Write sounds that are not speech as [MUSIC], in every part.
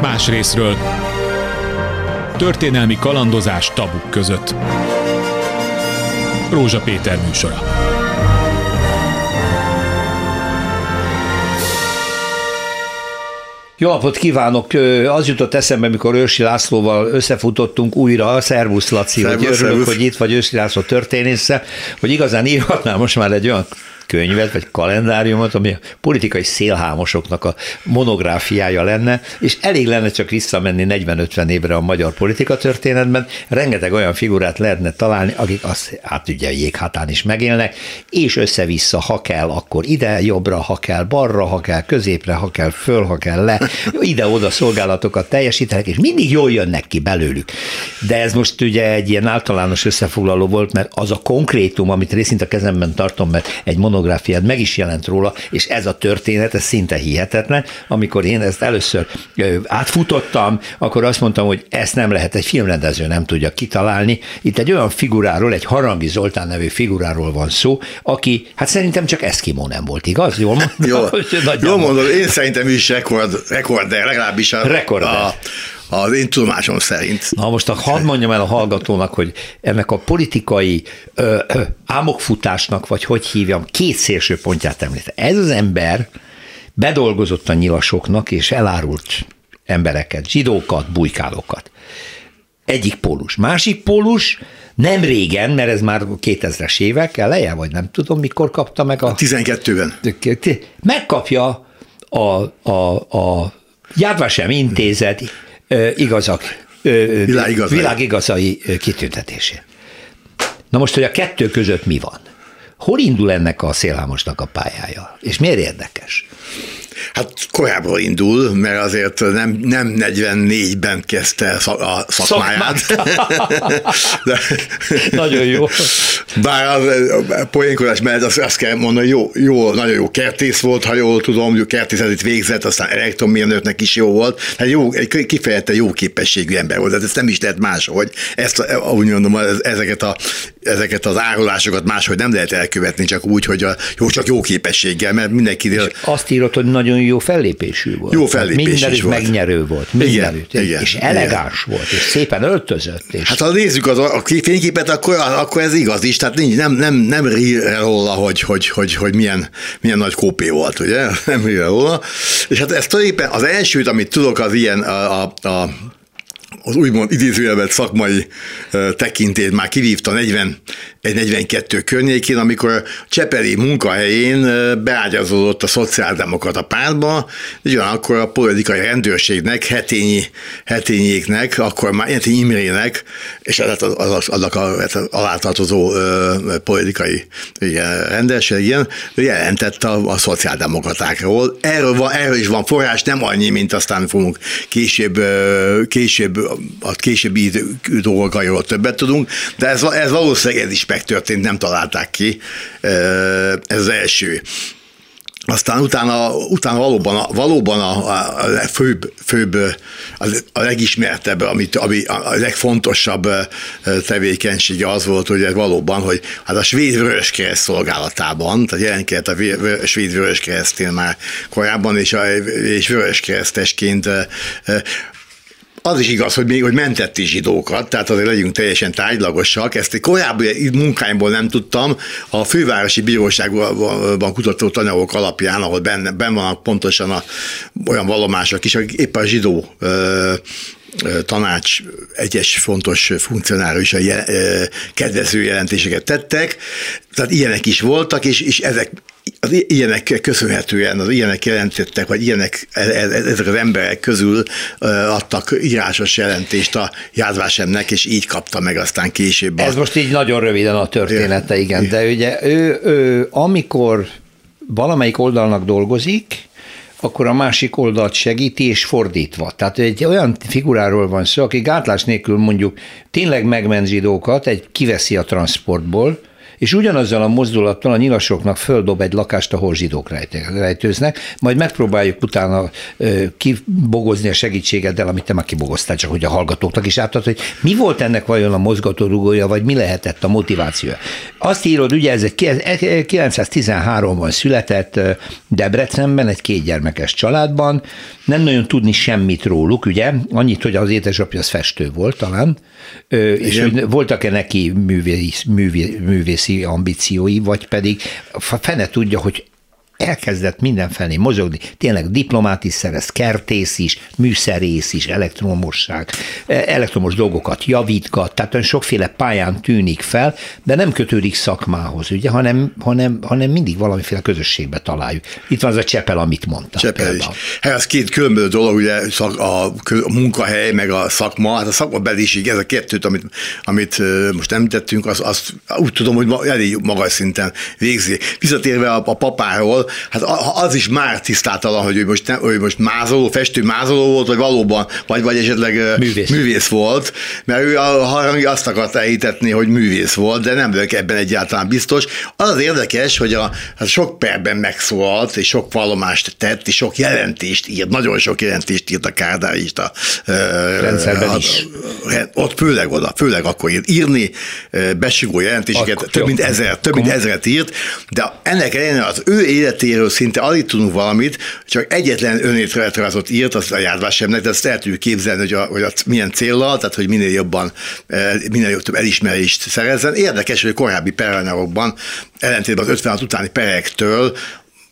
más részről. Történelmi kalandozás tabuk között. Rózsa Péter műsora. Jó napot kívánok! Az jutott eszembe, mikor Őrsi Lászlóval összefutottunk újra, szervusz Laci, Szervusz, hogy örülök, szervusz. hogy itt vagy Őrsi László történésze, hogy igazán írhatnál most már egy olyan könyvet, vagy kalendáriumot, ami a politikai szélhámosoknak a monográfiája lenne, és elég lenne csak visszamenni 40-50 évre a magyar politika történetben, rengeteg olyan figurát lehetne találni, akik azt, hát ugye jéghátán is megélnek, és össze-vissza, ha kell, akkor ide, jobbra, ha kell, balra, ha kell, középre, ha kell, föl, ha kell, le, ide-oda szolgálatokat teljesítenek, és mindig jól jönnek ki belőlük. De ez most ugye egy ilyen általános összefoglaló volt, mert az a konkrétum, amit részint a kezemben tartom, mert egy monográfiát meg is jelent róla, és ez a történet, ez szinte hihetetlen. Amikor én ezt először átfutottam, akkor azt mondtam, hogy ezt nem lehet, egy filmrendező nem tudja kitalálni. Itt egy olyan figuráról, egy Harangi Zoltán nevű figuráról van szó, aki, hát szerintem csak Eszkimó nem volt, igaz? Jól mondom? Jó, [LAUGHS] Hogy jó nagyjából. mondod, én szerintem is rekord, rekorder, legalábbis a, Rekorder. a, az én tudomásom szerint. Na most hadd mondjam el a hallgatónak, hogy ennek a politikai ö, ö, ámokfutásnak, vagy hogy hívjam, két szélső pontját említ. Ez az ember bedolgozott a nyilasoknak, és elárult embereket, zsidókat, bujkálókat. Egyik pólus. Másik pólus nem régen, mert ez már 2000-es évek eleje, vagy nem tudom, mikor kapta meg a 12-ben. megkapja a, a, a Yad Vashem intézet igazak, Világigazai. világigazai ö, kitüntetését. Na most, hogy a kettő között mi van? Hol indul ennek a szélhámosnak a pályája? És miért érdekes? Hát korábban indul, mert azért nem, nem 44-ben kezdte a szakmáját. De, [LAUGHS] Nagyon jó. Bár az a poénkodás mellett azt, azt kell mondani, jó, jó, nagyon jó kertész volt, ha jól tudom, jó kertészetet végzett, aztán elektromérnöknek is jó volt. Hát jó, egy kifejezetten jó képességű ember volt, tehát ezt nem is lehet máshogy. Ezt, úgy mondom, ez- ezeket, a, ezeket az árulásokat máshogy nem lehet elkövetni, csak úgy, hogy a, jó, csak jó képességgel, mert mindenkinél Azt írott, hogy nagyon jó fellépésű volt. Jó fellépés Mindenütt is volt. megnyerő volt. Igen, Mindenütt. igen, és igen. elegáns volt, és szépen öltözött. És Hát ha nézzük az, a fényképet, akkor, akkor ez igaz is, tehát nincs, nem, nem, nem rír róla, hogy, hogy, hogy, hogy milyen, milyen nagy kópé volt, ugye? [LAUGHS] Nem rír róla. És hát ez tulajdonképpen az elsőt, amit tudok, az ilyen a, a, a az úgymond idézőjelvet szakmai tekintét már kivívta 40, egy 42 környékén, amikor Csepeli munkahelyén beágyazódott a szociáldemokrata pártba, ugyanakkor a politikai rendőrségnek, hetényi, hetényéknek, akkor már Hetényi Imrének, és az, az, az, annak a, az alátartozó politikai igen, rendőrség, igen, jelentett a, a szociáldemokratákról. Erről, van, erről is van forrás, nem annyi, mint aztán fogunk később, később a későbbi idő- dolgairól többet tudunk, de ez, ez valószínűleg ez is megtörtént, nem találták ki. Ez az első. Aztán utána, utána valóban, a, valóban a, a, a főbb, főbb, a, legismertebb, amit, ami a legfontosabb tevékenysége az volt, hogy ez valóban, hogy hát a svéd vöröskereszt szolgálatában, tehát jelentkezett a vé- vö- svéd vöröskeresztén már korábban, és, a, és vöröskeresztesként az is igaz, hogy még hogy mentett is zsidókat, tehát azért legyünk teljesen tárgylagosak. Ezt egy korábbi munkáimból nem tudtam. A fővárosi bíróságban kutatott anyagok alapján, ahol benne, benne vannak pontosan a, olyan vallomások is, akik éppen a zsidó ö, tanács egyes fontos funkcionáris kedvező jelentéseket tettek, tehát ilyenek is voltak, és, és ezek az ilyenek köszönhetően, az ilyenek jelentettek, vagy ilyenek, e- e- ezek az emberek közül adtak írásos jelentést a Jádvásemnek, és így kapta meg aztán később. a- Ez most így nagyon röviden a története, igen, de ugye ő, ő amikor valamelyik oldalnak dolgozik, akkor a másik oldalt segíti, és fordítva. Tehát egy olyan figuráról van szó, aki gátlás nélkül mondjuk tényleg megment zsidókat, egy kiveszi a transportból, és ugyanazzal a mozdulattal a nyilasoknak földob egy lakást, ahol zsidók rejtőznek, majd megpróbáljuk utána kibogozni a segítségeddel, amit te már kibogoztál, csak hogy a hallgatóknak is átad, hogy mi volt ennek vajon a mozgatórugója, vagy mi lehetett a motivációja. Azt írod, ugye ez 913-ban született Debrecenben, egy kétgyermekes családban, nem nagyon tudni semmit róluk, ugye, annyit, hogy az édesapja az festő volt talán, Igen. és hogy voltak-e neki művész, művészi ambíciói, vagy pedig fene tudja, hogy elkezdett mindenfelé mozogni, tényleg diplomát is szerez, kertész is, műszerész is, elektromosság, e, elektromos dolgokat javítgat, tehát olyan sokféle pályán tűnik fel, de nem kötődik szakmához, ugye, hanem, hanem, hanem mindig valamiféle közösségbe találjuk. Itt van az a Csepel, amit mondtam. Csepel is. Hát ez két különböző dolog, ugye a, a munkahely, meg a szakma, hát a szakmabeliség, ez a kettőt, amit, amit most említettünk, azt, azt úgy tudom, hogy elég magas szinten végzi. Visszatérve a, a papáról, hát az is már tisztátalan, hogy ő most, nem, ő most mázoló, festő mázoló volt, vagy valóban, vagy, vagy esetleg művész. művész volt, mert ő a harangi azt akart elhitetni, hogy művész volt, de nem vagyok ebben egyáltalán biztos. Az az érdekes, hogy a, hát sok perben megszólalt, és sok vallomást tett, és sok jelentést írt, nagyon sok jelentést írt a kádárista. Rendszerben is. Ott főleg oda, főleg akkor írt. Írni besigó jelentéseket, akkor, több mint ezer, több mint ezeret írt, de ennek ellenére az ő élet életéről szinte alig tudunk valamit, csak egyetlen önéletrajzot írt, az a járvásemnek, de azt el tudjuk képzelni, hogy, a, hogy a, milyen célral, tehát hogy minél jobban, eh, minél jobb elismerést szerezzen. Érdekes, hogy a korábbi perelnerokban, ellentétben az 56 utáni perektől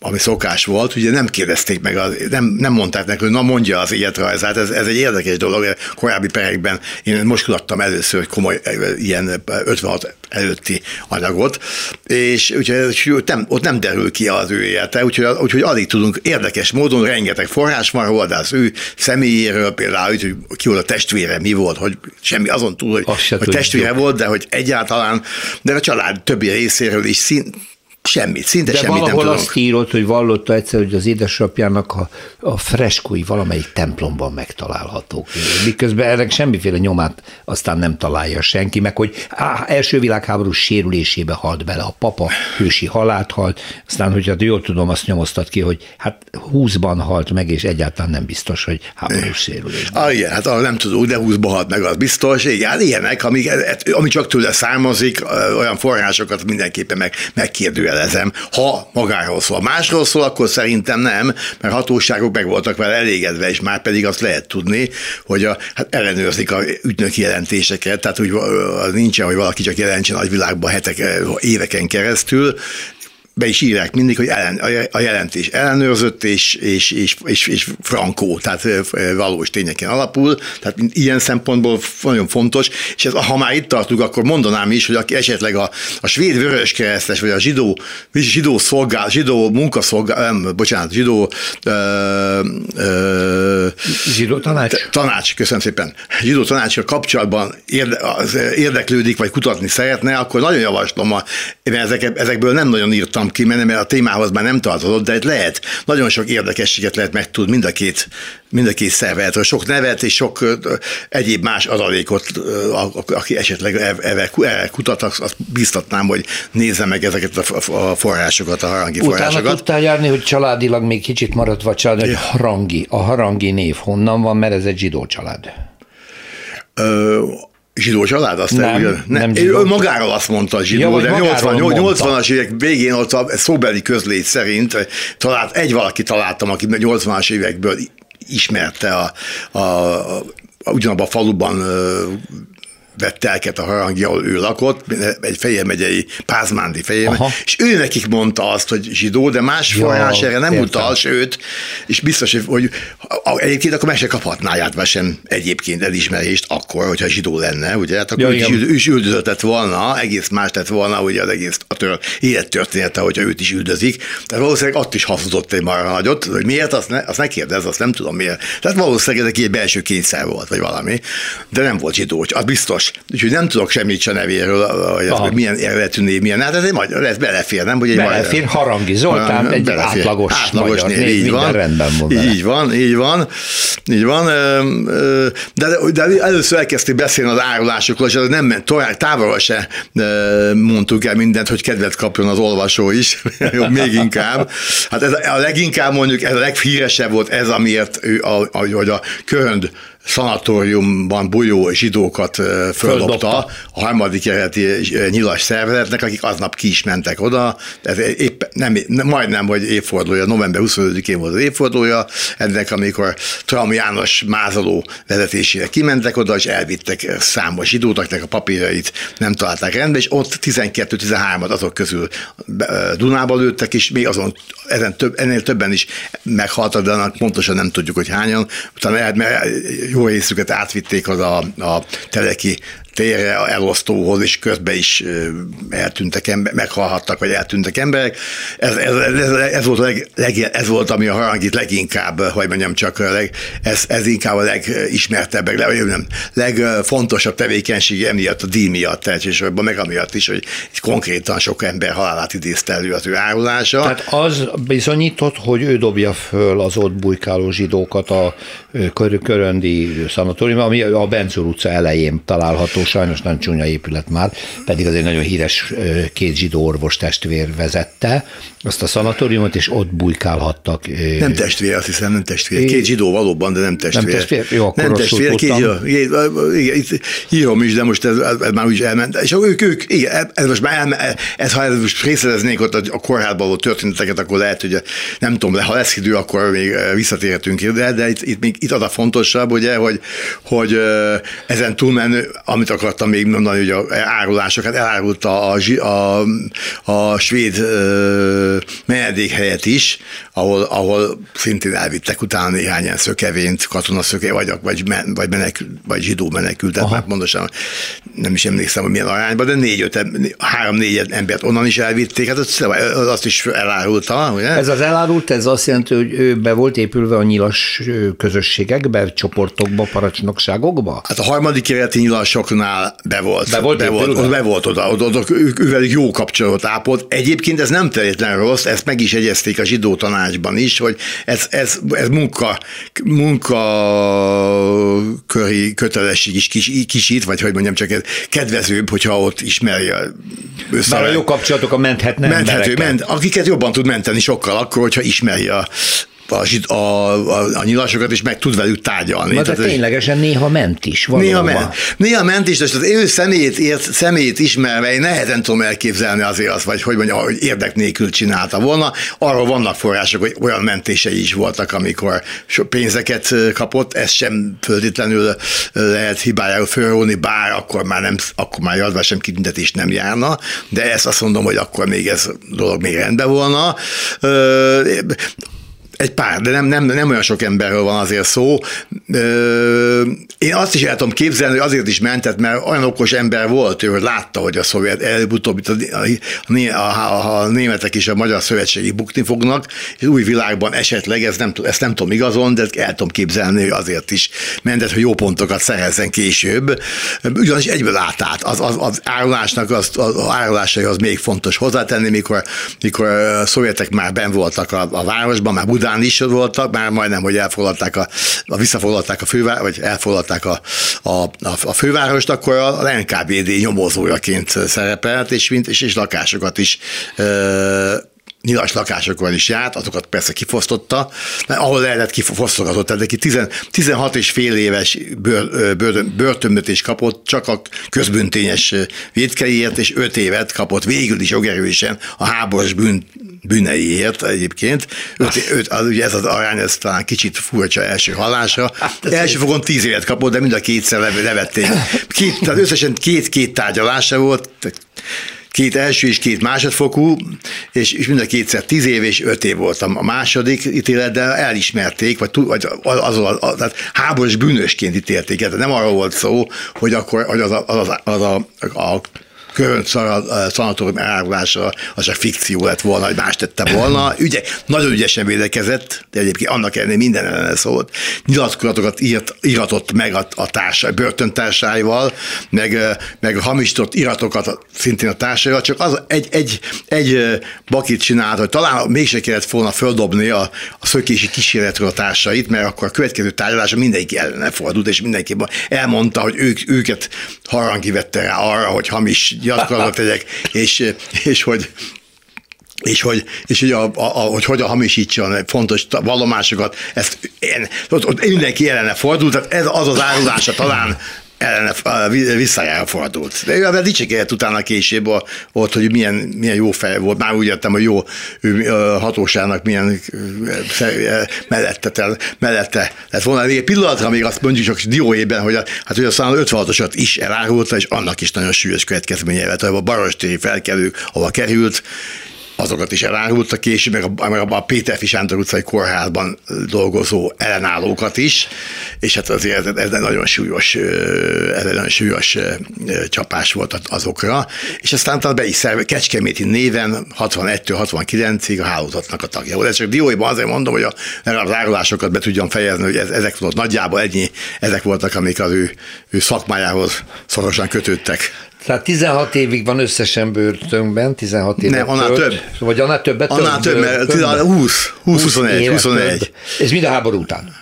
ami szokás volt, ugye nem kérdezték meg, az, nem, nem mondták hogy na mondja az életrajzát, ez, ez egy érdekes dolog, korábbi perekben én most kutattam először komoly ilyen 56 előtti anyagot, és úgyhogy nem, ott nem derül ki az ő élete, úgyhogy, úgyhogy alig tudunk érdekes módon, rengeteg forrás van róla, de az ő személyéről például, hogy ki volt a testvére, mi volt, hogy semmi azon túl, hogy, hogy testvére volt, de hogy egyáltalán, de a család többi részéről is szint, Semmit, szinte De semmit nem tudunk. azt írott, hogy vallotta egyszer, hogy az édesapjának a, a freskói valamelyik templomban megtalálhatók. Miközben ennek semmiféle nyomát aztán nem találja senki, meg hogy á, első világháború sérülésébe halt bele a papa, hősi halált halt, aztán, hogyha jól tudom, azt nyomoztat ki, hogy hát húszban halt meg, és egyáltalán nem biztos, hogy háborús sérülésben. Ah, igen, hát nem tudunk, de húszban halt meg, az biztos. Igen, hát ilyenek, amik, ami csak tőle származik, olyan forrásokat mindenképpen meg, megkérdőjel feltételezem, ha magáról szól. Másról szól, akkor szerintem nem, mert hatóságok meg voltak vele elégedve, és már pedig azt lehet tudni, hogy a, hát ellenőrzik a ügynöki jelentéseket, tehát úgy az nincsen, hogy valaki csak jelentsen a világban hetek, éveken keresztül, be is írják mindig, hogy ellen, a jelentés ellenőrzött és, és, és, és, és frankó, tehát valós tényeken alapul, tehát ilyen szempontból nagyon fontos, és ez, ha már itt tartunk, akkor mondanám is, hogy aki esetleg a, a svéd vöröskeresztes, vagy a zsidó, zsidó szolgál, zsidó munkaszolgál, nem, bocsánat, zsidó ö, ö, zsidó tanács? Tanács, köszönöm szépen. Zsidó tanácsra kapcsolatban érde, érdeklődik, vagy kutatni szeretne, akkor nagyon javaslom, én ezek, ezekből nem nagyon írtam ki, mert a témához már nem tartozott, de lehet, nagyon sok érdekességet lehet megtudni mind a két, mind a két szervezetről, sok nevet és sok egyéb más adalékot, aki esetleg erre kutat, azt biztatnám, hogy nézze meg ezeket a forrásokat, a harangi Utána forrásokat. Utána tudtál járni, hogy családilag még kicsit maradt vagy család, hogy harangi, a harangi név honnan van, mert ez egy zsidó család. Ö, zsidó család? Azt nem, ugyan, ne, nem zsidó. Ő magáról azt mondta zsidó, ja, de 80, 80-as évek végén ott a szóbeli közlét szerint talált, egy valaki találtam, aki 80-as évekből ismerte a, a, a ugyanabban a faluban vett telket a harangja, ahol ő lakott, egy Fejér megyei, Pázmándi Fejér, és ő nekik mondta azt, hogy zsidó, de más forrás erre nem értem. utal, sőt, és biztos, hogy egyébként akkor meg se kaphatná sem egyébként elismerést akkor, hogyha zsidó lenne, ugye, hát akkor ja, ő is üldözött volna, egész más lett volna, ugye az egész a tör, élettörténete, hogyha őt is üldözik, tehát valószínűleg ott is hazuzott egy marha nagyot, hogy miért, azt ne, azt ne kérdez, azt nem tudom miért. Tehát valószínűleg ez egy belső kényszer volt, vagy valami, de nem volt zsidó, az biztos. Úgyhogy nem tudok semmit se nevéről, hogy, ez, milyen eredetű név, milyen. Hát ez egy magyar, ez belefér, nem? Hogy egy belefér, magyar, Harangi Zoltán, egy belefér, átlagos, átlagos magyar név, így van, rendben van Így van, így van. így van. De, de először elkezdték beszélni az árulásokról, és ez nem ment tovább, távolra se mondtuk el mindent, hogy kedvet kapjon az olvasó is, [LAUGHS] még inkább. Hát ez a leginkább mondjuk, ez a leghíresebb volt ez, amiért ő, a, a, hogy a Körönd szanatóriumban bujó zsidókat földobta a harmadik eredeti nyilas szervezetnek, akik aznap ki is mentek oda. Ez épp, nem, majdnem, hogy évfordulója, november 25-én volt az évfordulója ennek, amikor Traum János mázoló vezetésére kimentek oda, és elvittek számos zsidót, akinek a papírjait nem találták rendbe, és ott 12-13-at azok közül Dunába lőttek, és még azon ezen több, ennél többen is meghaltak, de annak pontosan nem tudjuk, hogy hányan. Utána mert jó részüket átvitték az a, a teleki térre, elosztóhoz, és közben is eltűntek emberek, meghalhattak, vagy eltűntek emberek. Ez, ez, ez, ez, volt, a leg, leg, ez volt, ami a harangit leginkább, hogy mondjam csak, leg, ez, ez inkább a legismertebb, leg, nem, legfontosabb tevékenység emiatt, a díj miatt, elsősorban, meg amiatt is, hogy konkrétan sok ember halálát idézte elő az ő árulása. Tehát az bizonyított, hogy ő dobja föl az ott bujkáló zsidókat a köröndi szanatórium, ami a Benzur utca elején található sajnos nagyon csúnya épület már, pedig az egy nagyon híres két zsidó orvos testvér vezette azt a szanatóriumot, és ott bujkálhattak. Nem testvér, azt hiszem, nem testvér. Két zsidó valóban, de nem testvér. Nem testvér? Jó, akkor nem testvér, két zsidó. Írom is, de most ez, ez már úgy elment. És ők, ők igen, ez most már elme, ez, ha ez most részleteznék ott a kórházban való történeteket, akkor lehet, hogy nem tudom, ha lesz idő, akkor még visszatérhetünk ide, de itt, itt, itt az a fontosabb, ugye, hogy, hogy ezen túlmenő, amit akartam még mondani, hogy a árulásokat elárult a, a, a svéd menedékhelyet is, ahol, ahol szintén elvittek utána néhány szökevényt, katonaszöke, vagy, vagy, vagy, menek, vagy zsidó menekültet, mert pontosan nem is emlékszem, hogy milyen arányban, de négy-öt, három-négy embert onnan is elvitték, hát azt is elárulta. Ugye? Ez az elárult, ez azt jelenti, hogy ő be volt épülve a nyilas közösségekbe, csoportokba, parancsnokságokba? Hát a harmadik életi nyilasoknál be volt. Be volt, be volt, oda? be volt oda, oda, oda ővelük jó kapcsolatot ápolt. Egyébként ez nem teljesen rossz, ezt meg is egyezték a zsidó tanácsban is, hogy ez, ez, ez munka, munka köri kötelesség is kis, kicsit, vagy hogy mondjam, csak ez kedvezőbb, hogyha ott ismerje össze. Bár a jó kapcsolatok a menthetne Menthető, ment, akiket jobban tud menteni sokkal akkor, hogyha ismeri a, a, a, a nyilasokat, és meg tud velük tárgyalni. Na, de Tehát, ténylegesen néha ment is. Valóban. Néha ment. Néha ment is, de az ő személyét, ért, személyét ismerve én nehezen tudom elképzelni azért azt, vagy hogy mondja, hogy érdek nélkül csinálta volna. Arról vannak források, hogy olyan mentései is voltak, amikor pénzeket kapott, ez sem föltétlenül lehet hibájául fölróni, bár akkor már, nem, akkor már jadva sem kitüntetés nem járna, de ezt azt mondom, hogy akkor még ez dolog még rendben volna egy pár, de nem, nem, nem olyan sok emberről van azért szó. Én azt is el tudom képzelni, hogy azért is mentett, mert olyan okos ember volt, hogy látta, hogy a szovjet előbb-utóbb a, a, a, a, németek és a magyar szövetségi bukni fognak, és új világban esetleg, ez nem, ezt nem tudom igazon, de el tudom képzelni, hogy azért is mentett, hogy jó pontokat szerezzen később. Ugyanis egyből át az, az, az árulásnak, az, az árulásai az még fontos hozzátenni, mikor, mikor a szovjetek már ben voltak a, a városban, már Budán után is voltak, már majdnem, hogy elfoglalták a, a visszafoglalták a főváros, vagy elfoglalták a, a, a, a fővárost, akkor a NKVD nyomozójaként szerepelt, és, mint, és, és lakásokat is nyilas lakásokon is járt, azokat persze kifosztotta, mert ahol lehetett kifosztogatott, tehát neki 10, 16 és fél éves bör, börtönbötés kapott csak a közbüntényes védkeiért, és 5 évet kapott végül is jogerősen a háborús bűn, bűneiért egyébként. Öt, öt, az, ugye ez az arány, ez talán kicsit furcsa első hallása. Hát, első fogon tíz évet kapott, de mind a kétszer levették. Két, tehát összesen két-két tárgyalása volt, két első és két másodfokú, és, és mind a kétszer tíz év és öt év volt a második ítélet, de elismerték, vagy, vagy az, az, az, az, az háborús bűnösként ítélték. Tehát nem arról volt szó, hogy akkor hogy az a, az, az a, a Körönt szanatórium elárulása az csak fikció lett volna, hogy más tette volna. [CLEARS THROAT] Ügye, nagyon ügyesen védekezett, de egyébként annak ellenére minden ellene szólt. Nyilatkozatokat írt, iratott meg a, a társa, börtöntársaival, meg, meg hamisított iratokat szintén a társaival, csak az egy, egy, egy bakit csinált, hogy talán mégse kellett volna földobni a, a szökési kísérletről a társait, mert akkor a következő tárgyalása mindenki ellene fordult, és mindenki elmondta, hogy ők, őket harangi vette rá arra, hogy hamis nyilatkozatot tegyek, és, és hogy és hogy, és hogy, a, a, a, hogy hogyan hamisítson fontos vallomásokat, ezt én, ott, ott mindenki ellene fordult, tehát ez az az árulása talán ellene visszajára fordult. De ő ebben dicsékedett utána később volt, hogy milyen, milyen jó fej volt. Már úgy értem, hogy jó ő, hatóságnak milyen mellette, mellette lett volna. Még egy pillanatra még azt mondjuk csak dióében, hogy a, hát hogy aztán 56-osat is elárulta, és annak is nagyon súlyos következménye lett, hogy a Barostéri felkelők, ahova került, azokat is elárulta később, meg a, meg a Péter Fisándor utcai kórházban dolgozó ellenállókat is, és hát azért ez, ez egy nagyon súlyos, ez egy nagyon súlyos csapás volt azokra, és aztán talán be is szerve, Kecskeméti néven 61-69-ig a hálózatnak a tagja volt. Ez csak dióiban azért mondom, hogy a, az árulásokat be tudjam fejezni, hogy ez, ezek volt nagyjából ennyi, ezek voltak, amik az ő, ő szakmájához szorosan kötődtek. Tehát 16 évig van összesen börtönben, 16 évet Nem, annál több. Vagy annál többet? Annál több, mert 20, 20, 21, 21. Ez mind a háború után.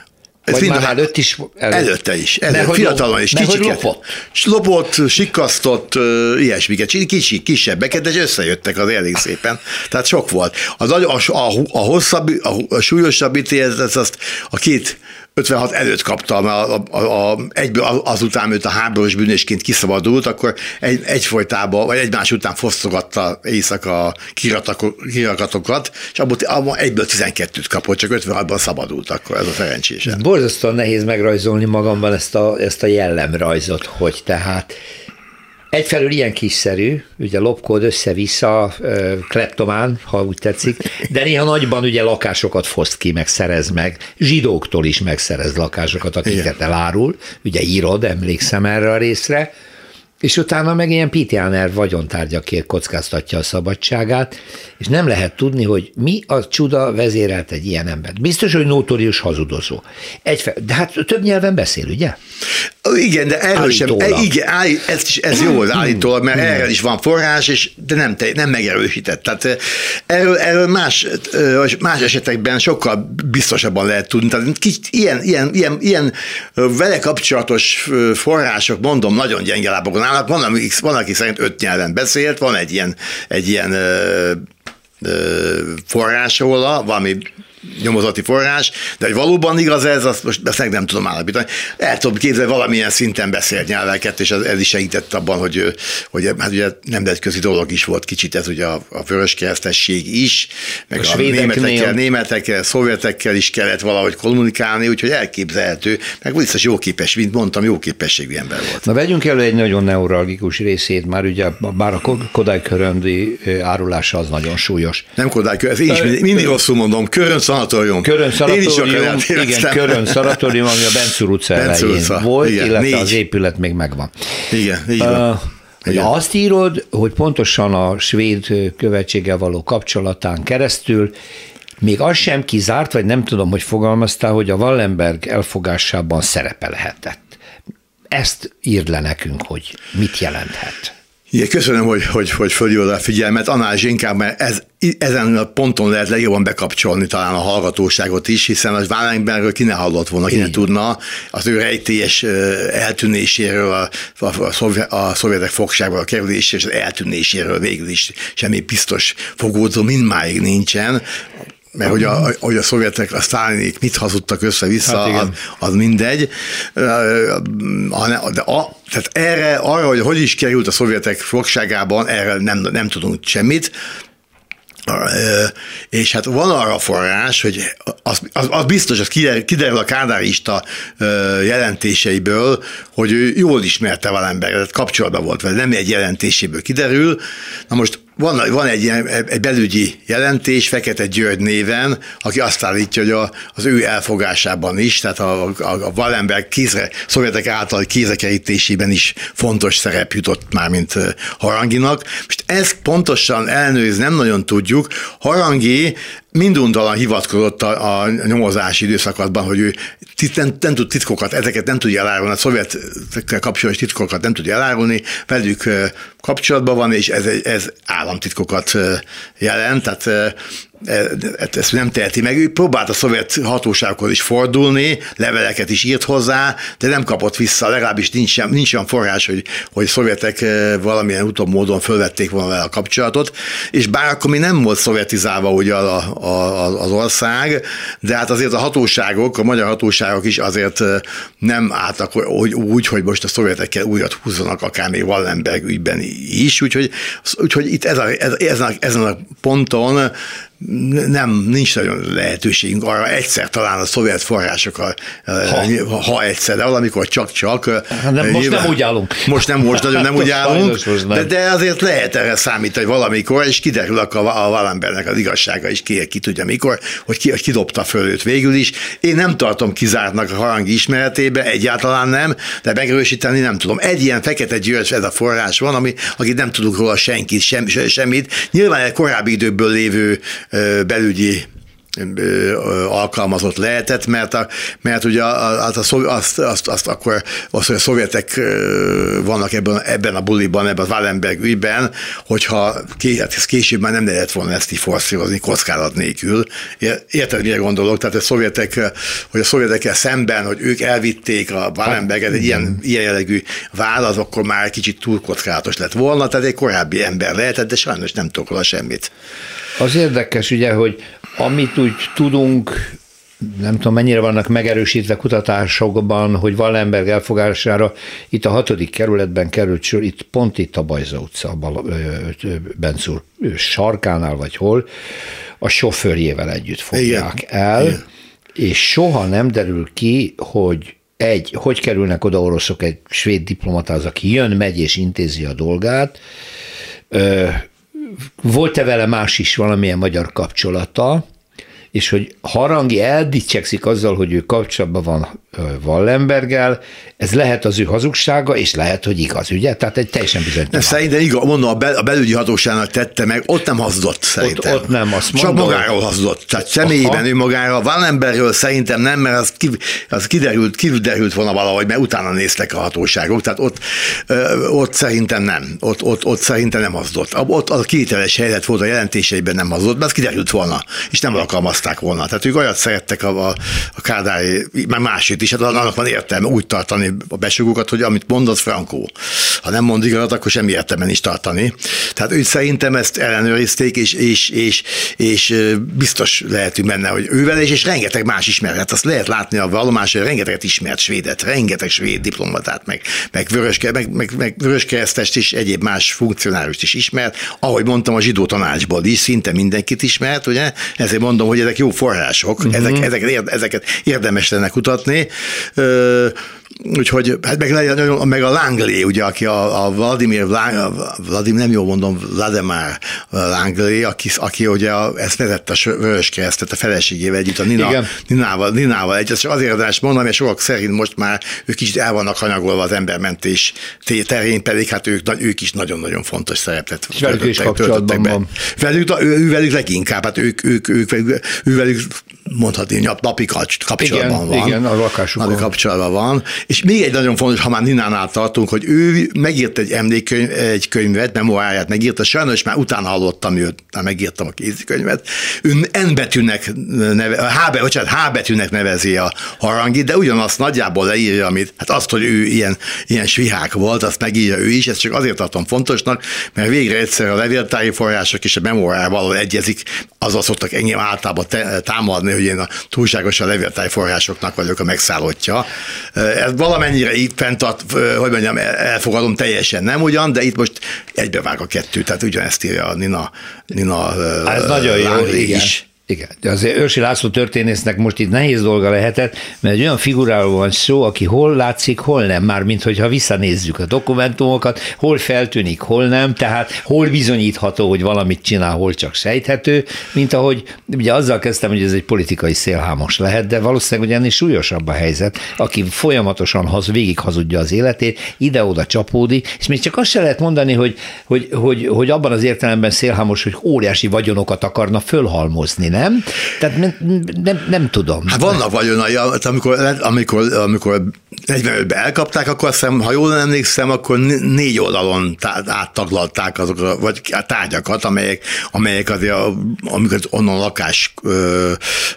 Ez Vagy mind már a- előtt is? Előtt. Előtte is. Előtt, Mert hogy fiatalon is, kicsiket. lopott. Lopott, sikasztott, ö, ilyesmiket, Csi- kicsi, kisebbeket, és összejöttek az elég szépen. Tehát sok volt. A, a, a, a hosszabb, a, a súlyosabb ítéletet azt a két 56 előtt kapta, mert a, a, a, egyből azután, mert a háborús bűnösként kiszabadult, akkor egy, egyfolytában, vagy egymás után fosztogatta éjszaka kirakatokat, és abból, abból egyből 12-t kapott, csak 56-ban szabadult, akkor ez a szerencsése. Borzasztóan nehéz megrajzolni magamban ezt a, ezt a jellemrajzot, hogy tehát egyfelől ilyen kiszerű, ugye lopkod össze-vissza, kleptomán, ha úgy tetszik, de néha nagyban ugye lakásokat foszt ki, meg szerez meg, zsidóktól is megszerez lakásokat, akiket elárul, ugye írod, emlékszem erre a részre, és utána meg ilyen Pitjáner vagyontárgyakért kockáztatja a szabadságát, és nem lehet tudni, hogy mi a csuda vezérelt egy ilyen embert. Biztos, hogy notórius hazudozó. Egyfe- de hát több nyelven beszél, ugye? Igen, de erről sem, Állítólag. e, igen, állí, ez, is, ez jó az állítólag, mert erről is van forrás, és de nem, nem megerősített. Tehát eh, erről, erről más, más esetekben sokkal biztosabban lehet tudni. Tehát kicsit ilyen, ilyen, ilyen, ilyen vele kapcsolatos források, mondom, nagyon gyenge lábokon állnak. Van, aki, van, aki szerint öt nyelven beszélt, van egy ilyen, egy ilyen ö, forrás róla, valami nyomozati forrás, de hogy valóban igaz ez, azt most ezt meg nem tudom állapítani. El tudom képzelni, valamilyen szinten beszélt nyelveket, és ez, ez is segített abban, hogy, hogy hát ugye nemzetközi dolog is volt kicsit ez ugye a, a vöröskeresztesség is, meg A a, németekkel, németekkel, szovjetekkel is kellett valahogy kommunikálni, úgyhogy elképzelhető, meg biztos jó képes, mint mondtam, jó képességű ember volt. Na vegyünk elő egy nagyon neuralgikus részét, már ugye bár a Kodály köröndi árulása az nagyon súlyos. Nem Kodály, ez én is mindig, mindig rosszul mondom, Körön szanatórium. Sokat szanatórium, igen. Körön szanatórium, ami a Bencúr utca utca, volt, igen, illetve négy. az épület még megvan. Igen, így van. Uh, Igen. azt írod, hogy pontosan a svéd követséggel való kapcsolatán keresztül még az sem kizárt, vagy nem tudom, hogy fogalmaztál, hogy a Wallenberg elfogásában szerepe lehetett. Ezt írd le nekünk, hogy mit jelenthet. Igen, köszönöm, hogy, hogy, hogy fölhívod a figyelmet, annál is inkább, mert ez, ezen a ponton lehet legjobban bekapcsolni talán a hallgatóságot is, hiszen az Wallenbergről ki ne hallott volna, ki ne tudna. Az ő rejtélyes eltűnéséről, a, a, a, szovjet, a szovjetek fogságba kerüléséről, és az eltűnéséről végül is semmi biztos fogódzó mindmáig nincsen, mert hogy a, hogy a szovjetek, a sztálinék mit hazudtak össze-vissza, Hát igen. az, az mindegy. De a, tehát erre, arra, hogy hogy is került a szovjetek fogságában, erre nem, nem tudunk semmit. És hát van arra forrás, hogy az, az, az biztos, az kiderül, a kádárista jelentéseiből, hogy ő jól ismerte Wallenberget, kapcsolatban volt vele, nem egy jelentéséből kiderül. Na most van, van egy, ilyen, egy belügyi jelentés, Fekete György néven, aki azt állítja, hogy a, az ő elfogásában is, tehát a, a, a Wallenberg kézre, szovjetek által kézrekerítésében is fontos szerep jutott már, mint Haranginak. Most ezt pontosan elnőzni nem nagyon tudjuk. Harangi minduntalan hivatkozott a, a nyomozási időszakban, hogy ő tit, nem, tud titkokat, ezeket nem tudja elárulni, a szovjetekkel kapcsolatos titkokat nem tudja elárulni, velük kapcsolatban van, és ez, ez államtitkokat jelent, tehát ezt nem teheti meg. Ő próbált a szovjet hatóságokhoz is fordulni, leveleket is írt hozzá, de nem kapott vissza, legalábbis nincs, nincs olyan forrás, hogy, hogy szovjetek e, valamilyen utóbb módon fölvették volna vele a kapcsolatot, és bár akkor mi nem volt szovjetizálva ugye a, a, az ország, de hát azért a hatóságok, a magyar hatóságok is azért e, nem álltak hogy, úgy, hogy most a szovjetekkel újat húzzanak, akár még Wallenberg ügyben is, úgyhogy, úgyhogy itt ez a, ez, ezen, a, ezen a ponton nem, nincs nagyon lehetőségünk arra egyszer talán a szovjet forrásokkal, ha, ha egyszer, de valamikor csak-csak. Hát nem, most nyilván, nem úgy állunk. Most nem, most nagyon nem úgy [LAUGHS] állunk, de, de azért lehet erre számítani valamikor, és kiderül a, a Wallenbergnek az igazsága is, ki, ki tudja mikor, hogy ki, hogy kidobta föl őt végül is. Én nem tartom kizártnak a harangi ismeretébe, egyáltalán nem, de megerősíteni nem tudom. Egy ilyen fekete győrcs ez a forrás van, ami, akit nem tudunk róla senkit, sem, semmit. Nyilván egy korábbi időből lévő belügyi alkalmazott lehetett, mert, a, mert ugye az, az, azt, azt, azt akkor az, hogy a szovjetek vannak ebben, ebben a buliban, ebben a Wallenberg ügyben, hogyha hát ez később már nem lehet volna ezt így forszírozni kockázat nélkül. Érted, mire gondolok? Tehát a szovjetek, hogy a szovjetekkel szemben, hogy ők elvitték a Wallenberget, egy ilyen, ilyen jellegű válasz, akkor már kicsit túl kockázatos lett volna, tehát egy korábbi ember lehetett, de sajnos nem tudok semmit. Az érdekes ugye, hogy amit úgy tudunk, nem tudom mennyire vannak megerősítve kutatásokban, hogy Wallenberg elfogására itt a hatodik kerületben került sor, itt pont itt a Bajza utca, Bencúr sarkánál vagy hol, a sofőrjével együtt fogják Igen. el, Igen. és soha nem derül ki, hogy egy, hogy kerülnek oda oroszok egy svéd diplomatához, aki jön, megy és intézi a dolgát, volt-e vele más is valamilyen magyar kapcsolata, és hogy Harangi eldicsekszik azzal, hogy ő kapcsolatban van Wallenberggel, ez lehet az ő hazugsága, és lehet, hogy igaz, ugye? Tehát egy teljesen bizonytalan. Szerintem igaz, mondom, a, bel, a belügyi hatóságnak tette meg, ott nem hazudott szerintem. Ott, ott nem, azt mondom. Csak magáról hazudott. Tehát személyében Aha. ő magára. Wallenbergről szerintem nem, mert az, ki, az kiderült, kiderült volna valahogy, mert utána néztek a hatóságok. Tehát ott, ott szerintem nem. Ott, ott, ott szerintem nem hazudott. Ott a kivételes helyzet volt a jelentéseiben nem hazudott, mert az kiderült volna, és nem alkalmazták volna. Tehát ők olyat szerettek a, a, a Kádári, már másét is, hát annak van értelme úgy tartani a besugókat, hogy amit mondott Frankó. Ha nem mond igazat, akkor semmi értelme is tartani. Tehát ő szerintem ezt ellenőrizték, és, és, és, és biztos lehetünk benne, hogy ővel és, és rengeteg más ismeret. Hát azt lehet látni a vallomás, hogy rengeteget ismert svédet, rengeteg svéd diplomatát, meg, meg, vöröske, meg, meg, meg vöröskeresztest is, egyéb más funkcionárust is ismert. Ahogy mondtam, a zsidó tanácsból is szinte mindenkit ismert, ugye? Ezért mondom, hogy ezek jó források, uh-huh. ezek, ezeket, ezeket érdemes lenne kutatni. Úgyhogy, hát meg, meg a Langley, ugye, aki a, a Vladimir, Vladimir, nem jól mondom, Vladimir Langley, aki, aki ugye a, ezt vezette a Vörös Keresztet a feleségével együtt, a Nina, Igen. Ninával, Ninával együtt. Csak azért érdemes mondani, mert sokak szerint most már ők kicsit el vannak hanyagolva az embermentés terén, pedig hát ők, ők is nagyon-nagyon fontos szerepet És velük is kapcsolatban van. Velük, ő, velük leginkább, hát ők, ők, ők, ők, ők velük mondhatni, napi kapcsolatban igen, van. Igen, a lakásukon. Napi kapcsolatban van. És még egy nagyon fontos, ha már Ninánál tartunk, hogy ő megírt egy emlékkönyv, egy könyvet, memoáját megírta, sajnos már utána hallottam már megírtam a kézikönyvet. Ő N betűnek, neve, H, bocsánat, H betűnek nevezi a harangit, de ugyanazt nagyjából leírja, amit, hát azt, hogy ő ilyen, ilyen svihák volt, azt megírja ő is, ezt csak azért tartom fontosnak, mert végre egyszer a levéltári források és a memoárával egyezik, azzal szoktak engem általában támadni, hogy én a túlságosan levéltári forrásoknak vagyok a megszállottja. Ez valamennyire így fenntart, hogy mondjam, elfogadom teljesen, nem ugyan, de itt most egybevág a kettő, tehát ugyanezt írja a Nina, Nina Ez nagyon jó, is. Igen, de azért Őrsi László történésznek most itt nehéz dolga lehetett, mert egy olyan figuráról van szó, aki hol látszik, hol nem, már mint hogyha visszanézzük a dokumentumokat, hol feltűnik, hol nem, tehát hol bizonyítható, hogy valamit csinál, hol csak sejthető, mint ahogy ugye azzal kezdtem, hogy ez egy politikai szélhámos lehet, de valószínűleg hogy ennél súlyosabb a helyzet, aki folyamatosan haz, végig hazudja az életét, ide-oda csapódik, és még csak azt se lehet mondani, hogy, hogy, hogy, hogy abban az értelemben szélhámos, hogy óriási vagyonokat akarna fölhalmozni, nem? Tehát nem, nem, nem tudom. Hát vannak vagyonai, amikor, amikor, amikor 45-ben elkapták, akkor azt hiszem, ha jól emlékszem, akkor négy oldalon áttaglalták azok, a, vagy a tárgyakat, amelyek, amelyek azért, amiket onnan lakás